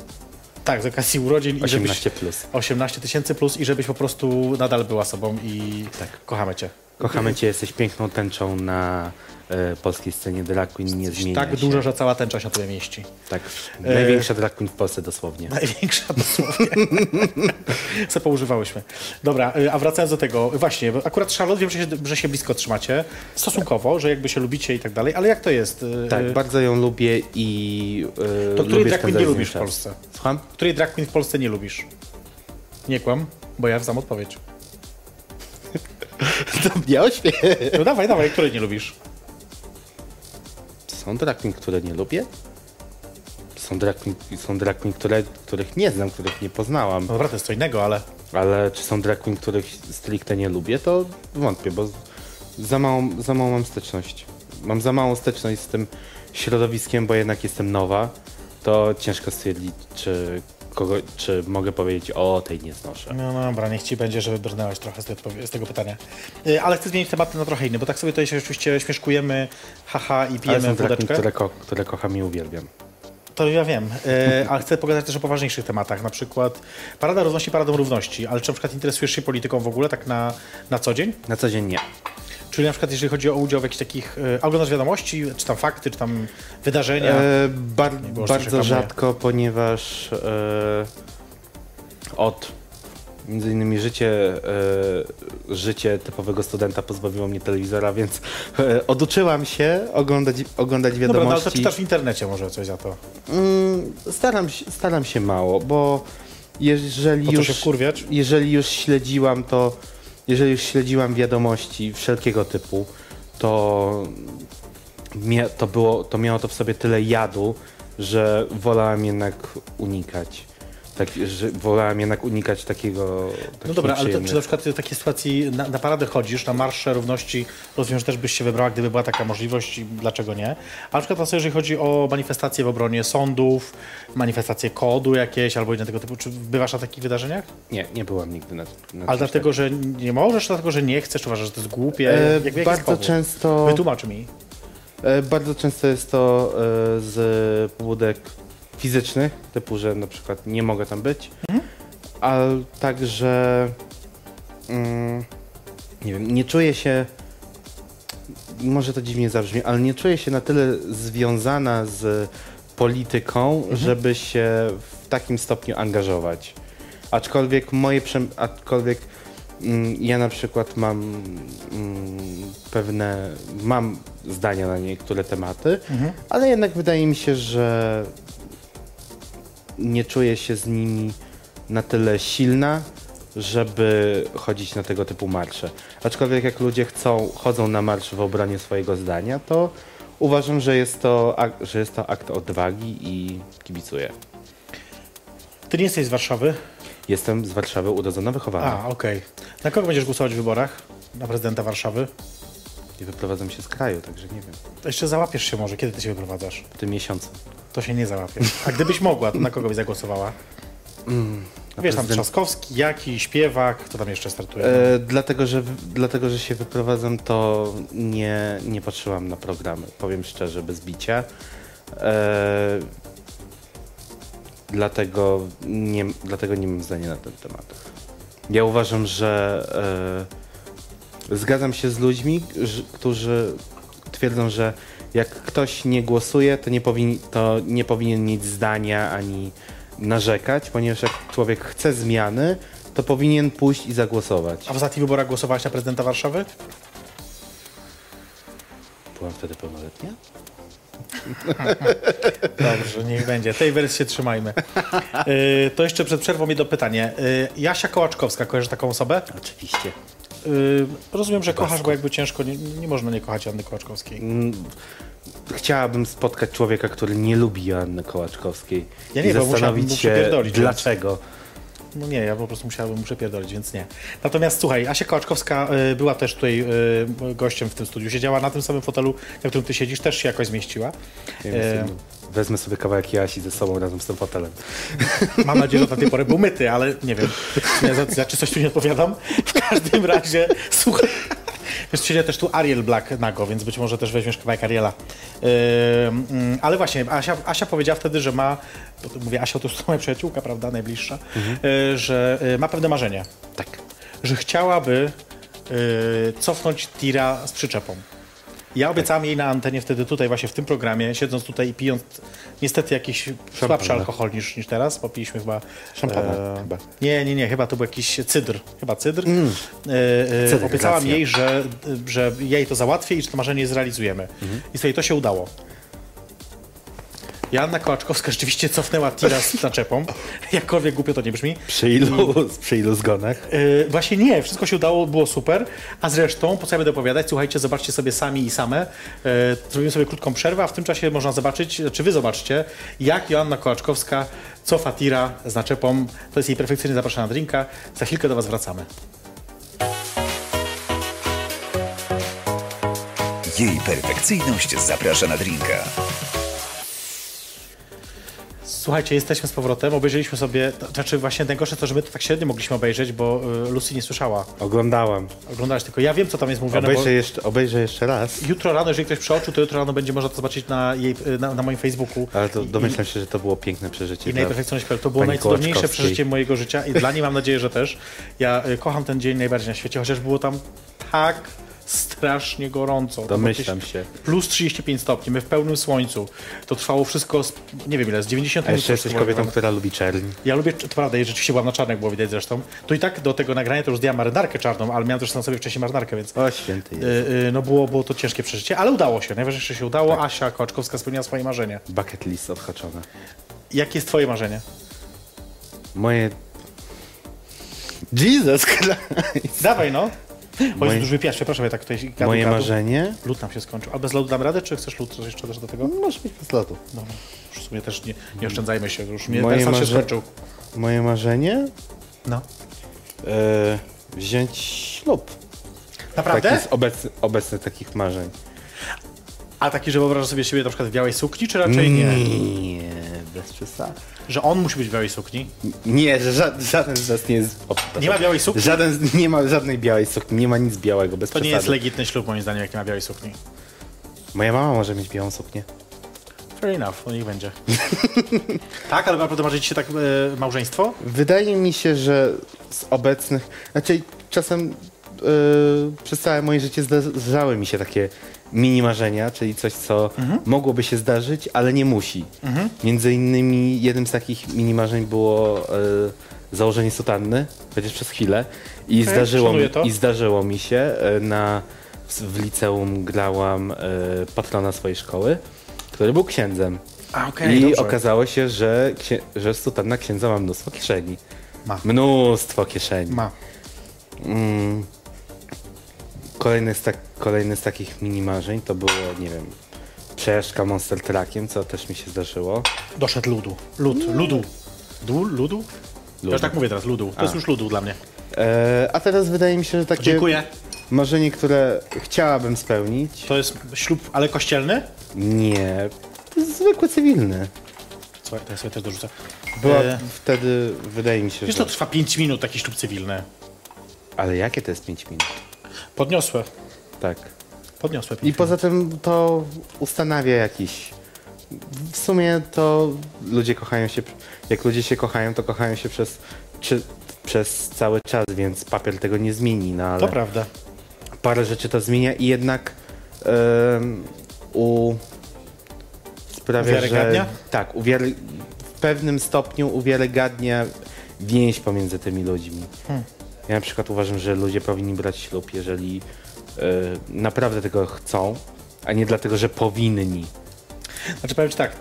[SPEAKER 2] Tak, z okazji urodzin i żebyś...
[SPEAKER 3] 18 plus.
[SPEAKER 2] 18 tysięcy plus i żebyś po prostu nadal była sobą i
[SPEAKER 3] Tak.
[SPEAKER 2] kochamy cię.
[SPEAKER 3] Kochamy Cię, jesteś piękną tęczą na e, polskiej scenie drag queen, nie zmienia
[SPEAKER 2] Tak
[SPEAKER 3] się.
[SPEAKER 2] dużo, że cała tęcza się na tobie mieści.
[SPEAKER 3] Tak, największa drag queen w Polsce dosłownie.
[SPEAKER 2] Największa dosłownie. Co poużywałyśmy. Dobra, y, a wracając do tego, właśnie, bo akurat Charlotte wiem, że się, że się blisko trzymacie, stosunkowo, że jakby się lubicie i tak dalej, ale jak to jest? Y,
[SPEAKER 3] Tak, bardzo ją lubię i e,
[SPEAKER 2] To której
[SPEAKER 3] lubię
[SPEAKER 2] drag queen nie lubisz w
[SPEAKER 3] czas.
[SPEAKER 2] Polsce?
[SPEAKER 3] Słucham?
[SPEAKER 2] Której drag queen w Polsce nie lubisz? Nie kłam, bo ja znam odpowiedź.
[SPEAKER 3] To mnie ośmieje.
[SPEAKER 2] No dawaj, dawaj, której nie lubisz?
[SPEAKER 3] Są drag queen, które nie lubię? Są drag queen, są drag queen które, których nie znam, których nie poznałam.
[SPEAKER 2] No dobra, to jest co innego, ale
[SPEAKER 3] Ale czy są drag queen, których stricte nie lubię, to wątpię, bo za małą, za małą mam styczność. Mam za małą styczność z tym środowiskiem, bo jednak jestem nowa. To ciężko stwierdzić, czy, kogo, czy mogę powiedzieć, o tej nie znoszę.
[SPEAKER 2] no, no dobra, niech ci będzie, że wybrnęłaś trochę z, odpowie- z tego pytania. Y, Ale chcę zmienić temat na trochę inny, bo tak sobie tutaj się oczywiście śmieszkujemy, haha i
[SPEAKER 3] Ale
[SPEAKER 2] pijemy
[SPEAKER 3] są drag queen,
[SPEAKER 2] wódeczkę.
[SPEAKER 3] które, ko- które kocham i uwielbiam.
[SPEAKER 2] To ja wiem, e, ale chcę pogadać też o poważniejszych tematach, na przykład Parada Równości, Paradą Równości, ale czy na przykład interesujesz się polityką w ogóle tak na, na co dzień?
[SPEAKER 3] Na co dzień nie.
[SPEAKER 2] Czyli na przykład jeżeli chodzi o udział w jakichś takich, e, oglądasz wiadomości, czy tam fakty, czy tam wydarzenia?
[SPEAKER 3] E, bar-
[SPEAKER 2] było,
[SPEAKER 3] bardzo rzadko, ponieważ e, od między innymi życie, e, życie typowego studenta pozbawiło mnie telewizora, więc e, oduczyłam się oglądać, oglądać
[SPEAKER 2] Dobra, no ale to
[SPEAKER 3] wiadomości.
[SPEAKER 2] czytasz w internecie może coś za to.
[SPEAKER 3] Mm, staram, się, staram się mało, bo jeżeli już, jeżeli już śledziłam to, jeżeli już śledziłam wiadomości wszelkiego typu, to, to, było, to miało to w sobie tyle jadu, że wolałam jednak unikać. Tak, że wolałam jednak unikać takiego.
[SPEAKER 2] No dobra, ale to, czy na przykład w takiej sytuacji na, na paradę chodzisz, na marsze równości, rozumiem, że też byś się wybrała, gdyby była taka możliwość i dlaczego nie. A na przykład jeżeli chodzi o manifestacje w obronie sądów, manifestacje kodu jakieś albo inne tego typu, czy bywasz na takich wydarzeniach?
[SPEAKER 3] Nie, nie byłam nigdy na, na
[SPEAKER 2] Ale dlatego, że nie możesz, czy dlatego, że nie chcesz, czy uważasz, że to jest głupie?
[SPEAKER 3] E,
[SPEAKER 2] Jak- jaki jest
[SPEAKER 3] bardzo często.
[SPEAKER 2] Wytłumacz mi.
[SPEAKER 3] E, Bardzo często jest to e, z pobudek fizycznych, typu, że na przykład nie mogę tam być, ale także mm, nie wiem, nie czuję się, może to dziwnie zabrzmi, ale nie czuję się na tyle związana z polityką, żeby się w takim stopniu angażować. Aczkolwiek moje, aczkolwiek mm, ja na przykład mam mm, pewne, mam zdania na niektóre tematy, ale jednak wydaje mi się, że nie czuję się z nimi na tyle silna, żeby chodzić na tego typu marsze. Aczkolwiek jak ludzie chcą, chodzą na marsz w obronie swojego zdania, to uważam, że jest to, że jest to akt odwagi i kibicuję.
[SPEAKER 2] Ty nie jesteś z Warszawy?
[SPEAKER 3] Jestem z Warszawy urodzona, wychowana.
[SPEAKER 2] A, okej. Na kogo będziesz głosować w wyborach? Na prezydenta Warszawy?
[SPEAKER 3] Nie wyprowadzam się z kraju, także nie wiem.
[SPEAKER 2] To jeszcze załapiesz się może. Kiedy ty się wyprowadzasz?
[SPEAKER 3] W tym miesiącu.
[SPEAKER 2] To się nie załapiesz. A gdybyś mogła, to na kogo byś zagłosowała?
[SPEAKER 3] Na
[SPEAKER 2] Wiesz, tam Trzaskowski, Jaki, Śpiewak, kto tam jeszcze startuje?
[SPEAKER 3] E, dlatego, że, dlatego, że się wyprowadzam, to nie, nie patrzyłam na programy, powiem szczerze, bez bicia. E, dlatego, nie, dlatego nie mam zdania na ten temat. Ja uważam, że e, zgadzam się z ludźmi, którzy twierdzą, że jak ktoś nie głosuje, to nie, powin, to nie powinien mieć zdania ani narzekać, ponieważ jak człowiek chce zmiany, to powinien pójść i zagłosować.
[SPEAKER 2] A w ostatnich wyborach głosowałaś na prezydenta Warszawy?
[SPEAKER 3] Byłam wtedy pełnoletnia?
[SPEAKER 2] Dobrze, niech będzie. Tej wersji się trzymajmy. Y, to jeszcze przed przerwą jedno pytanie. Y, Jasia Kołaczkowska, kojarzysz taką osobę?
[SPEAKER 3] Oczywiście.
[SPEAKER 2] Y, rozumiem, że kochasz, bo jakby ciężko, nie, nie można nie kochać Anny Kołaczkowskiej.
[SPEAKER 3] Chciałabym spotkać człowieka, który nie lubi Joanny Kołaczkowskiej.
[SPEAKER 2] Ja nie,
[SPEAKER 3] I zastanowić się,
[SPEAKER 2] przypierdolić, więc-
[SPEAKER 3] dlaczego.
[SPEAKER 2] No nie, ja po prostu musiałbym mu przepierdolić, więc nie. Natomiast słuchaj, Asia Kołaczkowska y, była też tutaj y, gościem w tym studiu. Siedziała na tym samym fotelu, na którym ty siedzisz, też się jakoś zmieściła.
[SPEAKER 3] Ja
[SPEAKER 2] E,
[SPEAKER 3] Wezmę sobie kawałek Jasi ze sobą razem z tym fotelem.
[SPEAKER 2] Mam nadzieję, że do tej pory był myty, ale nie wiem, ja za, za czy coś tu nie odpowiadam. W każdym razie, słuchaj, wiesz, siedzie też tu Ariel Black nago, więc być może też weźmiesz kawałek Ariela. Yy, mm, ale właśnie, Asia, Asia powiedziała wtedy, że ma, bo mówię, Asia to jest moja przyjaciółka, prawda, najbliższa, yy, że yy, ma pewne marzenie,
[SPEAKER 3] Tak.
[SPEAKER 2] że chciałaby yy, cofnąć tira z przyczepą. Ja obiecałam jej na antenie wtedy tutaj właśnie w tym programie, siedząc tutaj i pijąc niestety jakiś słabszy alkohol niż, niż teraz, bo piliśmy chyba...
[SPEAKER 3] Szampana
[SPEAKER 2] e,
[SPEAKER 3] chyba.
[SPEAKER 2] Nie, nie, nie, chyba to był jakiś cydr. Chyba cydr. E, e,
[SPEAKER 3] Cydr,
[SPEAKER 2] obiecałam jej, że, że jej to załatwię i że to marzenie zrealizujemy.
[SPEAKER 3] Mhm.
[SPEAKER 2] I sobie to się udało. Joanna Kołaczkowska rzeczywiście cofnęła tira z naczepą. Jakkolwiek głupio to nie brzmi.
[SPEAKER 3] Przy ilu, przy ilu zgonach?
[SPEAKER 2] Yy, właśnie nie, wszystko się udało, było super. A zresztą, po co ja będę opowiadać, słuchajcie, zobaczcie sobie sami i same. Yy, zrobimy sobie krótką przerwę, a w tym czasie można zobaczyć, czy wy zobaczcie, jak Joanna Kołaczkowska cofa tira z naczepą. To jest jej perfekcyjnie zapraszana na drinka. Za chwilkę do was wracamy.
[SPEAKER 1] Jej perfekcyjność zaprasza na drinka.
[SPEAKER 2] Słuchajcie, jesteśmy z powrotem, obejrzeliśmy sobie, to znaczy właśnie najgorsze to, że my to tak średnio mogliśmy obejrzeć, bo y, Lucy nie słyszała.
[SPEAKER 3] Oglądałam.
[SPEAKER 2] Oglądałaś tylko, ja wiem co tam jest mówione, bo
[SPEAKER 3] Obejrzę jeszcze, obejrzę jeszcze raz.
[SPEAKER 2] jutro rano, jeżeli ktoś przeoczył, to jutro rano będzie można to zobaczyć na, jej, y, na, na moim Facebooku.
[SPEAKER 3] Ale to
[SPEAKER 2] I-
[SPEAKER 3] domyślam się, że to było piękne przeżycie.
[SPEAKER 2] I
[SPEAKER 3] dla
[SPEAKER 2] najperfekcyjniejsze, to było najcudowniejsze przeżycie mojego życia i dla niej mam nadzieję, że też. Ja y, kocham ten dzień najbardziej na świecie, chociaż było tam tak strasznie gorąco.
[SPEAKER 3] Domyślam się.
[SPEAKER 2] Plus 35 stopni, my w pełnym słońcu. To trwało wszystko, z, nie wiem ile, z 90
[SPEAKER 3] A
[SPEAKER 2] minut.
[SPEAKER 3] jeszcze jesteś kobietą,
[SPEAKER 2] wygląda.
[SPEAKER 3] która lubi czerń.
[SPEAKER 2] Ja lubię, to prawda, rzeczywiście byłam na czarnych, było widać zresztą. To i tak do tego nagrania to już zdjęłam marynarkę czarną, ale miałem też na sobie wcześniej marynarkę, więc
[SPEAKER 3] O, święty jest.
[SPEAKER 2] y, y, no było, było to ciężkie przeżycie, ale udało się. Najważniejsze się udało. Asia Kołaczkowska spełniła swoje marzenie.
[SPEAKER 3] Bucket list odhaczone.
[SPEAKER 2] Jakie jest twoje marzenie?
[SPEAKER 3] Moje... Jesus Christ!
[SPEAKER 2] Dawaj no. Oj,
[SPEAKER 3] Moje-
[SPEAKER 2] już wypiłaś, przepraszam, ja tak tutaj gadu,
[SPEAKER 3] Moje
[SPEAKER 2] gadu.
[SPEAKER 3] marzenie?
[SPEAKER 2] Lód nam się skończył. A bez lodu dam radę, czy chcesz lód jeszcze też do tego?
[SPEAKER 3] Może być bez lodu.
[SPEAKER 2] No, już w sumie też nie, nie oszczędzajmy się, już mnie
[SPEAKER 3] Moje
[SPEAKER 2] ten sam się
[SPEAKER 3] marze-
[SPEAKER 2] skończył.
[SPEAKER 3] Moje marzenie?
[SPEAKER 2] No.
[SPEAKER 3] E, wziąć ślub.
[SPEAKER 2] Naprawdę?
[SPEAKER 3] Taki z obecny, obecny takich marzeń.
[SPEAKER 2] A taki, że wyobrażasz sobie siebie na przykład w białej sukni, czy raczej nie?
[SPEAKER 3] Nie, bez przesady.
[SPEAKER 2] Że on musi być w białej sukni?
[SPEAKER 3] Nie, że ża- żaden z nas nie jest... O.
[SPEAKER 2] Nie ma białej sukni?
[SPEAKER 3] Żaden, nie ma żadnej białej sukni, nie ma nic białego, bez
[SPEAKER 2] To nie
[SPEAKER 3] przesady.
[SPEAKER 2] jest legitny ślub moim zdaniem, jak nie ma białej sukni.
[SPEAKER 3] Moja mama może mieć białą suknię.
[SPEAKER 2] Fair enough, to niech będzie. tak, ale naprawdę marzy ci się tak e, małżeństwo?
[SPEAKER 3] Wydaje mi się, że z obecnych... Znaczy czasem yy, przez całe moje życie zdarzały mi się takie mini marzenia, czyli coś, co mogłoby się zdarzyć, ale nie musi. Między innymi jednym z takich mini marzeń było yy, założenie sutanny, chociaż przez chwilę. I,
[SPEAKER 2] Okej,
[SPEAKER 3] zdarzyło, mi. I zdarzyło mi się. yy, Na, w w liceum grałam yy, patrona swojej szkoły, który był księdzem.
[SPEAKER 2] A,
[SPEAKER 3] I okazało się, że, że sutanna księdza ma mnóstwo kieszeni.
[SPEAKER 2] Ma.
[SPEAKER 3] Mnóstwo kieszeni.
[SPEAKER 2] Ma.
[SPEAKER 3] Mm. Kolejny, z tak, kolejny z takich mini marzeń to było, nie wiem, przejażdżka Monster Truckiem, co też mi się zdarzyło.
[SPEAKER 2] Doszedł ludu. Lud, ludu. Du, ludu? Ja już tak mówię teraz, ludu. To jest już ludu dla mnie.
[SPEAKER 3] E, a teraz wydaje mi się, że takie
[SPEAKER 2] Dziękuję.
[SPEAKER 3] marzenie, które chciałabym spełnić,
[SPEAKER 2] To jest ślub, ale kościelny?
[SPEAKER 3] nie, to jest zwykły cywilny.
[SPEAKER 2] Słuchaj, to ja sobie też dorzucę.
[SPEAKER 3] Była
[SPEAKER 2] E,
[SPEAKER 3] wtedy, wydaje mi się,
[SPEAKER 2] Wiesz,
[SPEAKER 3] że...
[SPEAKER 2] to trwa 5 minut, taki ślub cywilny.
[SPEAKER 3] Ale jakie to jest 5 minut?
[SPEAKER 2] Podniosłe.
[SPEAKER 3] Tak.
[SPEAKER 2] Podniosłe.
[SPEAKER 3] I poza tym to ustanawia jakiś. W sumie to ludzie kochają się. Jak ludzie się kochają, to kochają się przez, czy, przez cały czas, więc papier tego nie zmieni. No ale
[SPEAKER 2] To prawda.
[SPEAKER 3] parę rzeczy to zmienia i jednak em, u sprawia, że tak, uwiary, pewnym stopniu uwiarygadnia więź pomiędzy tymi ludźmi. Ja na przykład uważam, że ludzie powinni brać ślub, jeżeli e, naprawdę tego chcą, a nie dlatego, że powinni.
[SPEAKER 2] Znaczy powiem ci tak,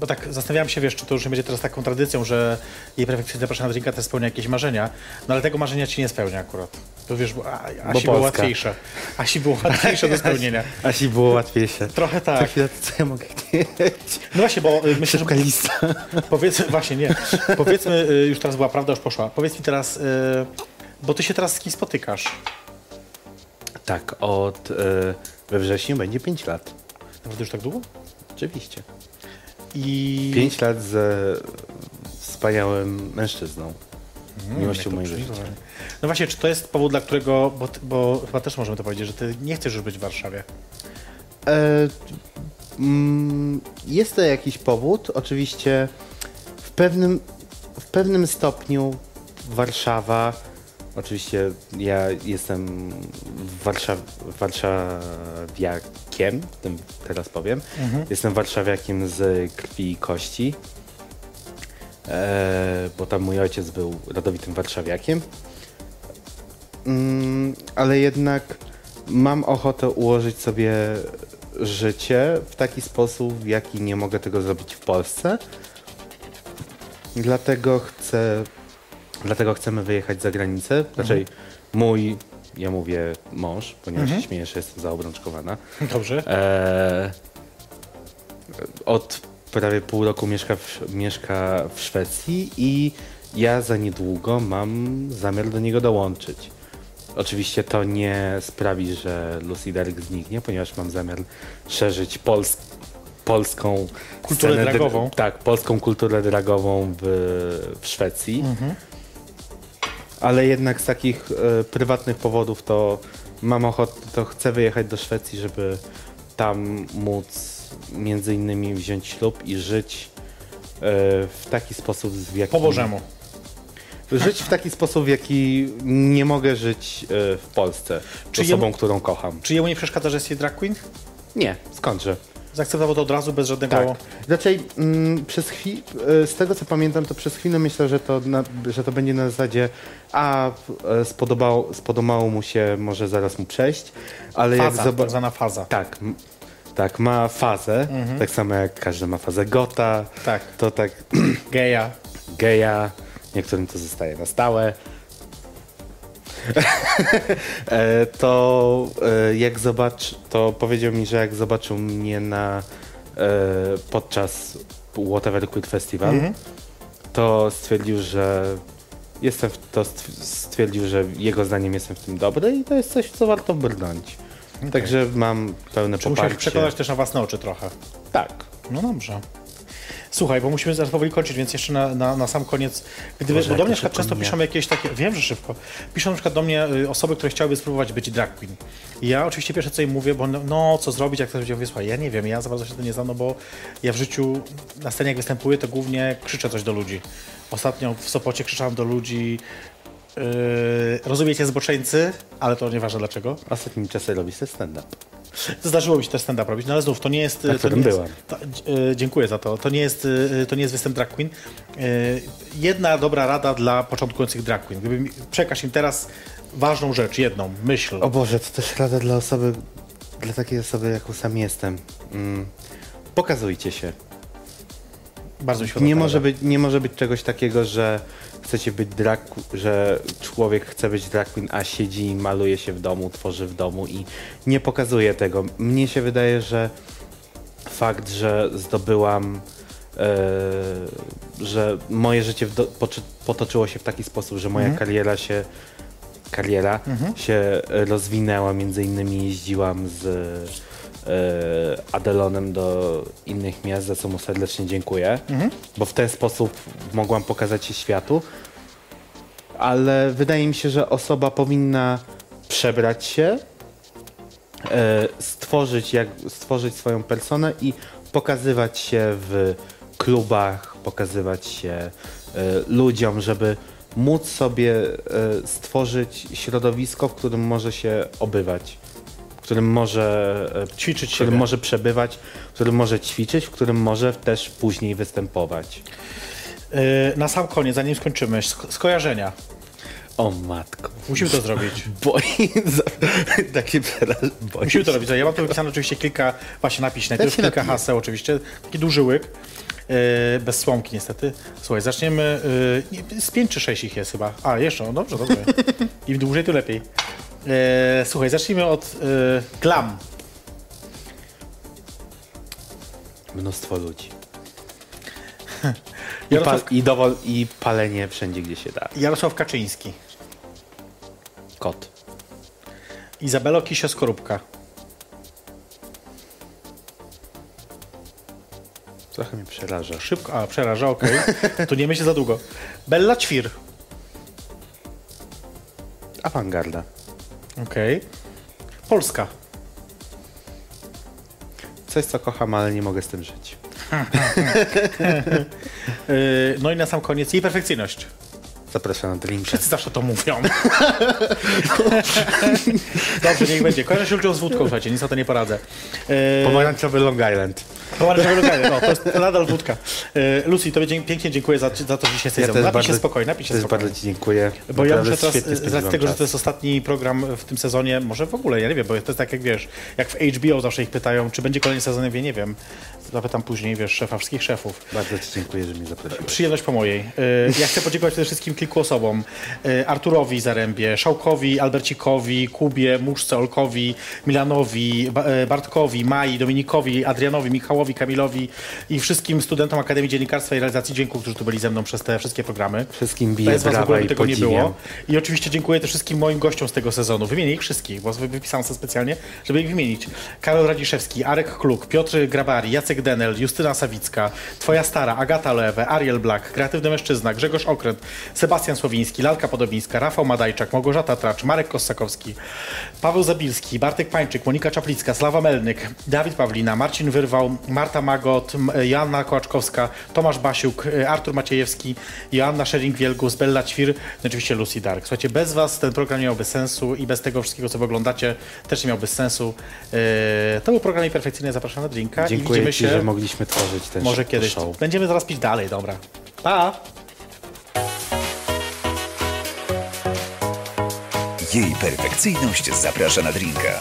[SPEAKER 2] bo tak zastanawiałem się, wiesz, czy to już nie będzie teraz taką tradycją, że jej perfekcyjnie zaprasza na drinka, to spełnia jakieś marzenia, no ale tego marzenia ci nie spełnia akurat. To wiesz, bo A- Asi było
[SPEAKER 3] Polska.
[SPEAKER 2] łatwiejsze. Asi było łatwiejsze do spełnienia.
[SPEAKER 3] Asi było łatwiejsze.
[SPEAKER 2] Trochę tak.
[SPEAKER 3] chwilę, to co ja mogę chcieć?
[SPEAKER 2] No właśnie, bo y, myślę, że
[SPEAKER 3] Szybka lista.
[SPEAKER 2] powiedzmy, właśnie nie, powiedzmy, y, już teraz była prawda, już poszła. Powiedz mi teraz, y, bo ty się teraz z kim spotykasz?
[SPEAKER 3] Tak, od e, we wrześniu będzie 5 lat.
[SPEAKER 2] Naprawdę już tak długo?
[SPEAKER 3] Oczywiście.
[SPEAKER 2] I...
[SPEAKER 3] 5 lat ze wspaniałym mężczyzną.
[SPEAKER 2] Mm,
[SPEAKER 3] Miłością
[SPEAKER 2] brzmi,
[SPEAKER 3] życia.
[SPEAKER 2] No właśnie, czy to jest powód, dla którego, bo, bo chyba też możemy to powiedzieć, że ty nie chcesz już być w Warszawie.
[SPEAKER 3] E, mm, jest to jakiś powód. Oczywiście w pewnym, w pewnym stopniu Warszawa, oczywiście ja jestem Warszaw, warszawiakiem, tym teraz powiem. Jestem warszawiakiem z krwi i kości. E, bo tam mój ojciec był rodowitym warszawiakiem. Mm, ale jednak mam ochotę ułożyć sobie życie w taki sposób, w jaki nie mogę tego zrobić w Polsce. Dlatego chcę, dlatego chcemy wyjechać za granicę. Raczej mój, ja mówię mąż, ponieważ się śmieję, że jestem zaobrączkowana.
[SPEAKER 2] Dobrze.
[SPEAKER 3] Eee, od prawie pół roku mieszka w, mieszka w Szwecji i ja za niedługo mam zamiar do niego dołączyć. Oczywiście to nie sprawi, że Lucy Dark zniknie, ponieważ mam zamiar szerzyć pols polską
[SPEAKER 2] Kulturę dragową.
[SPEAKER 3] Tak, polską kulturę dragową w, w Szwecji. Ale jednak z takich e, prywatnych powodów to mam ochotę, to chcę wyjechać do Szwecji, żeby tam móc między innymi wziąć ślub i żyć e, w taki sposób, w jaki...
[SPEAKER 2] Po Bożemu.
[SPEAKER 3] Żyć w taki sposób, w jaki nie mogę żyć e, w Polsce.
[SPEAKER 2] Czy
[SPEAKER 3] z osobą,
[SPEAKER 2] jemu-
[SPEAKER 3] którą kocham.
[SPEAKER 2] Czy jemu nie przeszkadza, że jest drag queen?
[SPEAKER 3] Nie, skądże.
[SPEAKER 2] Zaakceptował to od razu, bez żadnego...
[SPEAKER 3] Tak. Raczej mm, przez chwilę, z tego co pamiętam, to przez chwilę myślę, że to, na, że to będzie na zasadzie a e, spodobało, spodobało mu się, może zaraz mu przejść, ale
[SPEAKER 2] Faza,
[SPEAKER 3] jak
[SPEAKER 2] tak
[SPEAKER 3] zobaczy...
[SPEAKER 2] zwana faza.
[SPEAKER 3] Tak, tak, ma fazę, tak samo jak każdy ma fazę gota,
[SPEAKER 2] Tak.
[SPEAKER 3] to tak
[SPEAKER 2] Geja.
[SPEAKER 3] geja, niektórym to zostaje na stałe. E, to e, jak zobacz, to powiedział mi, że jak zobaczył mnie na e, podczas Whatever Quit Festival, to stwierdził, że jestem w, to stw- stwierdził, że jego zdaniem jestem w tym dobry i to jest coś, co warto brnąć. Także mam pełne
[SPEAKER 2] Czy musiałeś
[SPEAKER 3] poparcie.
[SPEAKER 2] przekonać też na własne oczy trochę?
[SPEAKER 3] Tak.
[SPEAKER 2] No dobrze. Słuchaj, bo musimy zaraz powoli kończyć, więc jeszcze na, na, na sam koniec. Gdyby,
[SPEAKER 3] Boże,
[SPEAKER 2] bo do mnie na często
[SPEAKER 3] szybko
[SPEAKER 2] piszą jakieś takie, wiem, że szybko, piszą na przykład do mnie y, osoby, które chciałyby spróbować być drag queen. I ja oczywiście pierwsze co im mówię, bo no, no co zrobić, jak to będzie, słuchaj, ja nie wiem, ja za bardzo się to nie znam, no bo ja w życiu na scenie jak występuję, to głównie krzyczę coś do ludzi. Ostatnio w Sopocie krzyczałem do ludzi, yy, rozumiecie zboczeńcy, ale to nieważne dlaczego.
[SPEAKER 3] Ostatnim czasem robi sobie stand-up.
[SPEAKER 2] Zdarzyło mi się też stand-up robić, no ale znów, to nie jest...
[SPEAKER 3] Na
[SPEAKER 2] to nie jest,
[SPEAKER 3] byłem.
[SPEAKER 2] To, e, dziękuję za to. To nie, jest, e, to nie jest występ drag queen. E, jedna dobra rada dla początkujących drag queen. Gdyby mi- przekaż im teraz ważną rzecz, jedną, myśl.
[SPEAKER 3] O Boże, to też rada dla osoby, dla takiej osoby, jaką sam jestem. Mm. Pokazujcie się.
[SPEAKER 2] Bardzo mi się
[SPEAKER 3] Nie
[SPEAKER 2] podoba
[SPEAKER 3] może,
[SPEAKER 2] rada.
[SPEAKER 3] być, nie może być czegoś takiego, że chcecie być drag, że człowiek chce być drag queen, a siedzi i maluje się w domu, tworzy w domu i nie pokazuje tego. Mnie się wydaje, że fakt, że zdobyłam, e, że moje życie do, potoczyło się w taki sposób, że moja
[SPEAKER 2] Mhm.
[SPEAKER 3] kariera się kariera się e, rozwinęła, między innymi jeździłam z Adelonem do innych miast, za co mu serdecznie dziękuję, bo w ten sposób mogłam pokazać się światu, ale wydaje mi się, że osoba powinna przebrać się, e, stworzyć, jak, stworzyć swoją personę i pokazywać się w klubach, pokazywać się e, ludziom, żeby móc sobie e, stworzyć środowisko, w którym może się obywać. Którym może e,
[SPEAKER 2] Ćwiczyć
[SPEAKER 3] w którym może przebywać, w którym może ćwiczyć, w którym może też później występować.
[SPEAKER 2] Yy, na sam koniec, zanim skończymy, sk- skojarzenia.
[SPEAKER 3] O matko.
[SPEAKER 2] Musimy to zrobić.
[SPEAKER 3] Za- takie boi
[SPEAKER 2] Musimy to robić. Ja mam tu wypisane oczywiście kilka, właśnie napisz, najpierw kilka haseł oczywiście, taki duży łyk, yy, bez słomki niestety. Słuchaj, zaczniemy, yy, z pięć czy sześć ich jest chyba. A, jeszcze, no dobrze, dobrze. Im dłużej, tym lepiej. Yy, słuchaj, zacznijmy od yy, glam.
[SPEAKER 3] Mnóstwo ludzi. I, pa, i, dowol, I palenie wszędzie, gdzie się da.
[SPEAKER 2] Jarosław Kaczyński.
[SPEAKER 3] Kot.
[SPEAKER 2] Izabelo Kisio-Skorupka.
[SPEAKER 3] Trochę mnie przeraża.
[SPEAKER 2] Szybko, a przeraża, okej. Tu nie myślę za długo. Bella Ćwir.
[SPEAKER 3] Awangarda.
[SPEAKER 2] Okej. Polska.
[SPEAKER 3] Coś, co kocham, ale nie mogę z tym żyć.
[SPEAKER 2] Yy, no i na sam koniec jej perfekcyjność.
[SPEAKER 3] Zapraszam na drinka.
[SPEAKER 2] Wszyscy zawsze to mówią. Dobrze, niech będzie. Kojarzę się ludziom z wódką, słuchajcie, nic na to nie poradzę. Yy,
[SPEAKER 3] Pomarańczowy Long Island.
[SPEAKER 2] Pomarańczowy lokale, no, to jest nadal wódka. Yy, Lucy, tobie pięknie dziękuję za, za to, że dzisiaj jesteś ze mną. Napij się spokojnie, napij się spokojnie.
[SPEAKER 3] bardzo Ci dziękuję.
[SPEAKER 2] Bo ja muszę teraz,
[SPEAKER 3] świetnie
[SPEAKER 2] z racji tego, że
[SPEAKER 3] czas.
[SPEAKER 2] to jest ostatni program w tym sezonie, może w ogóle, ja nie wiem, bo to jest tak jak wiesz, jak w HBO zawsze ich pytają, czy będzie kolejny sezon, ja nie wiem. Zapytam później, wiesz, szefa wszystkich szefów.
[SPEAKER 3] Bardzo Ci dziękuję, że mnie zaprosiłeś.
[SPEAKER 2] Przyjemność po mojej. Y, Ja chcę podziękować przede wszystkim kilku osobom. Arturowi Zarębie, Szałkowi, Albercikowi, Kubie, Muszce, Olkowi, Milanowi, Ba- Bartkowi, Mai, Dominikowi, Adrianowi, Michałowi, Kamilowi i wszystkim studentom Akademii Dziennikarstwa i Realizacji Dźwięku, którzy tu byli ze mną przez te wszystkie programy.
[SPEAKER 3] Wszystkim biję
[SPEAKER 2] Bez was w ogóle by
[SPEAKER 3] i
[SPEAKER 2] tego nie było. I oczywiście dziękuję też wszystkim moim gościom z tego sezonu. Wymienię ich wszystkich, bo sobie wypisałem sobie specjalnie, żeby ich wymienić. Karol Radziszewski, Arek Kluk, Piotr Grabari, Jacek Denel, Justyna Sawicka, Twoja Stara, Agata Lewe, Ariel Black, Kreatywny Mężczyzna, Grzegorz Okręt, Sebastian Słowiński, Lalka Podobińska, Rafał Madajczak, Małgorzata Tracz, Marek Kossakowski, Paweł Zabilski, Bartek Pańczyk, Monika Czaplicka, Slawa Melnyk, Dawid Pawlina, Marcin Wyrwał, Marta Magot, Joanna Kołaczkowska, Tomasz Basiuk, y, Artur Maciejewski, Joanna Szering-Wielgus, Bella Ćwir, no i oczywiście Lucy Dark. Słuchajcie, bez was ten program nie miałby sensu i bez tego wszystkiego, co wy oglądacie, też nie miałby sensu. Yy, to był program Perfekcyjny, zapraszam na drinka i
[SPEAKER 3] Dziękuję
[SPEAKER 2] widzimy
[SPEAKER 3] Ci,
[SPEAKER 2] się
[SPEAKER 3] że mogliśmy tworzyć ten
[SPEAKER 2] może kiedyś.
[SPEAKER 3] show.
[SPEAKER 2] Będziemy zaraz pić dalej, dobra. Pa!
[SPEAKER 1] Jej perfekcyjność zaprasza na drinka.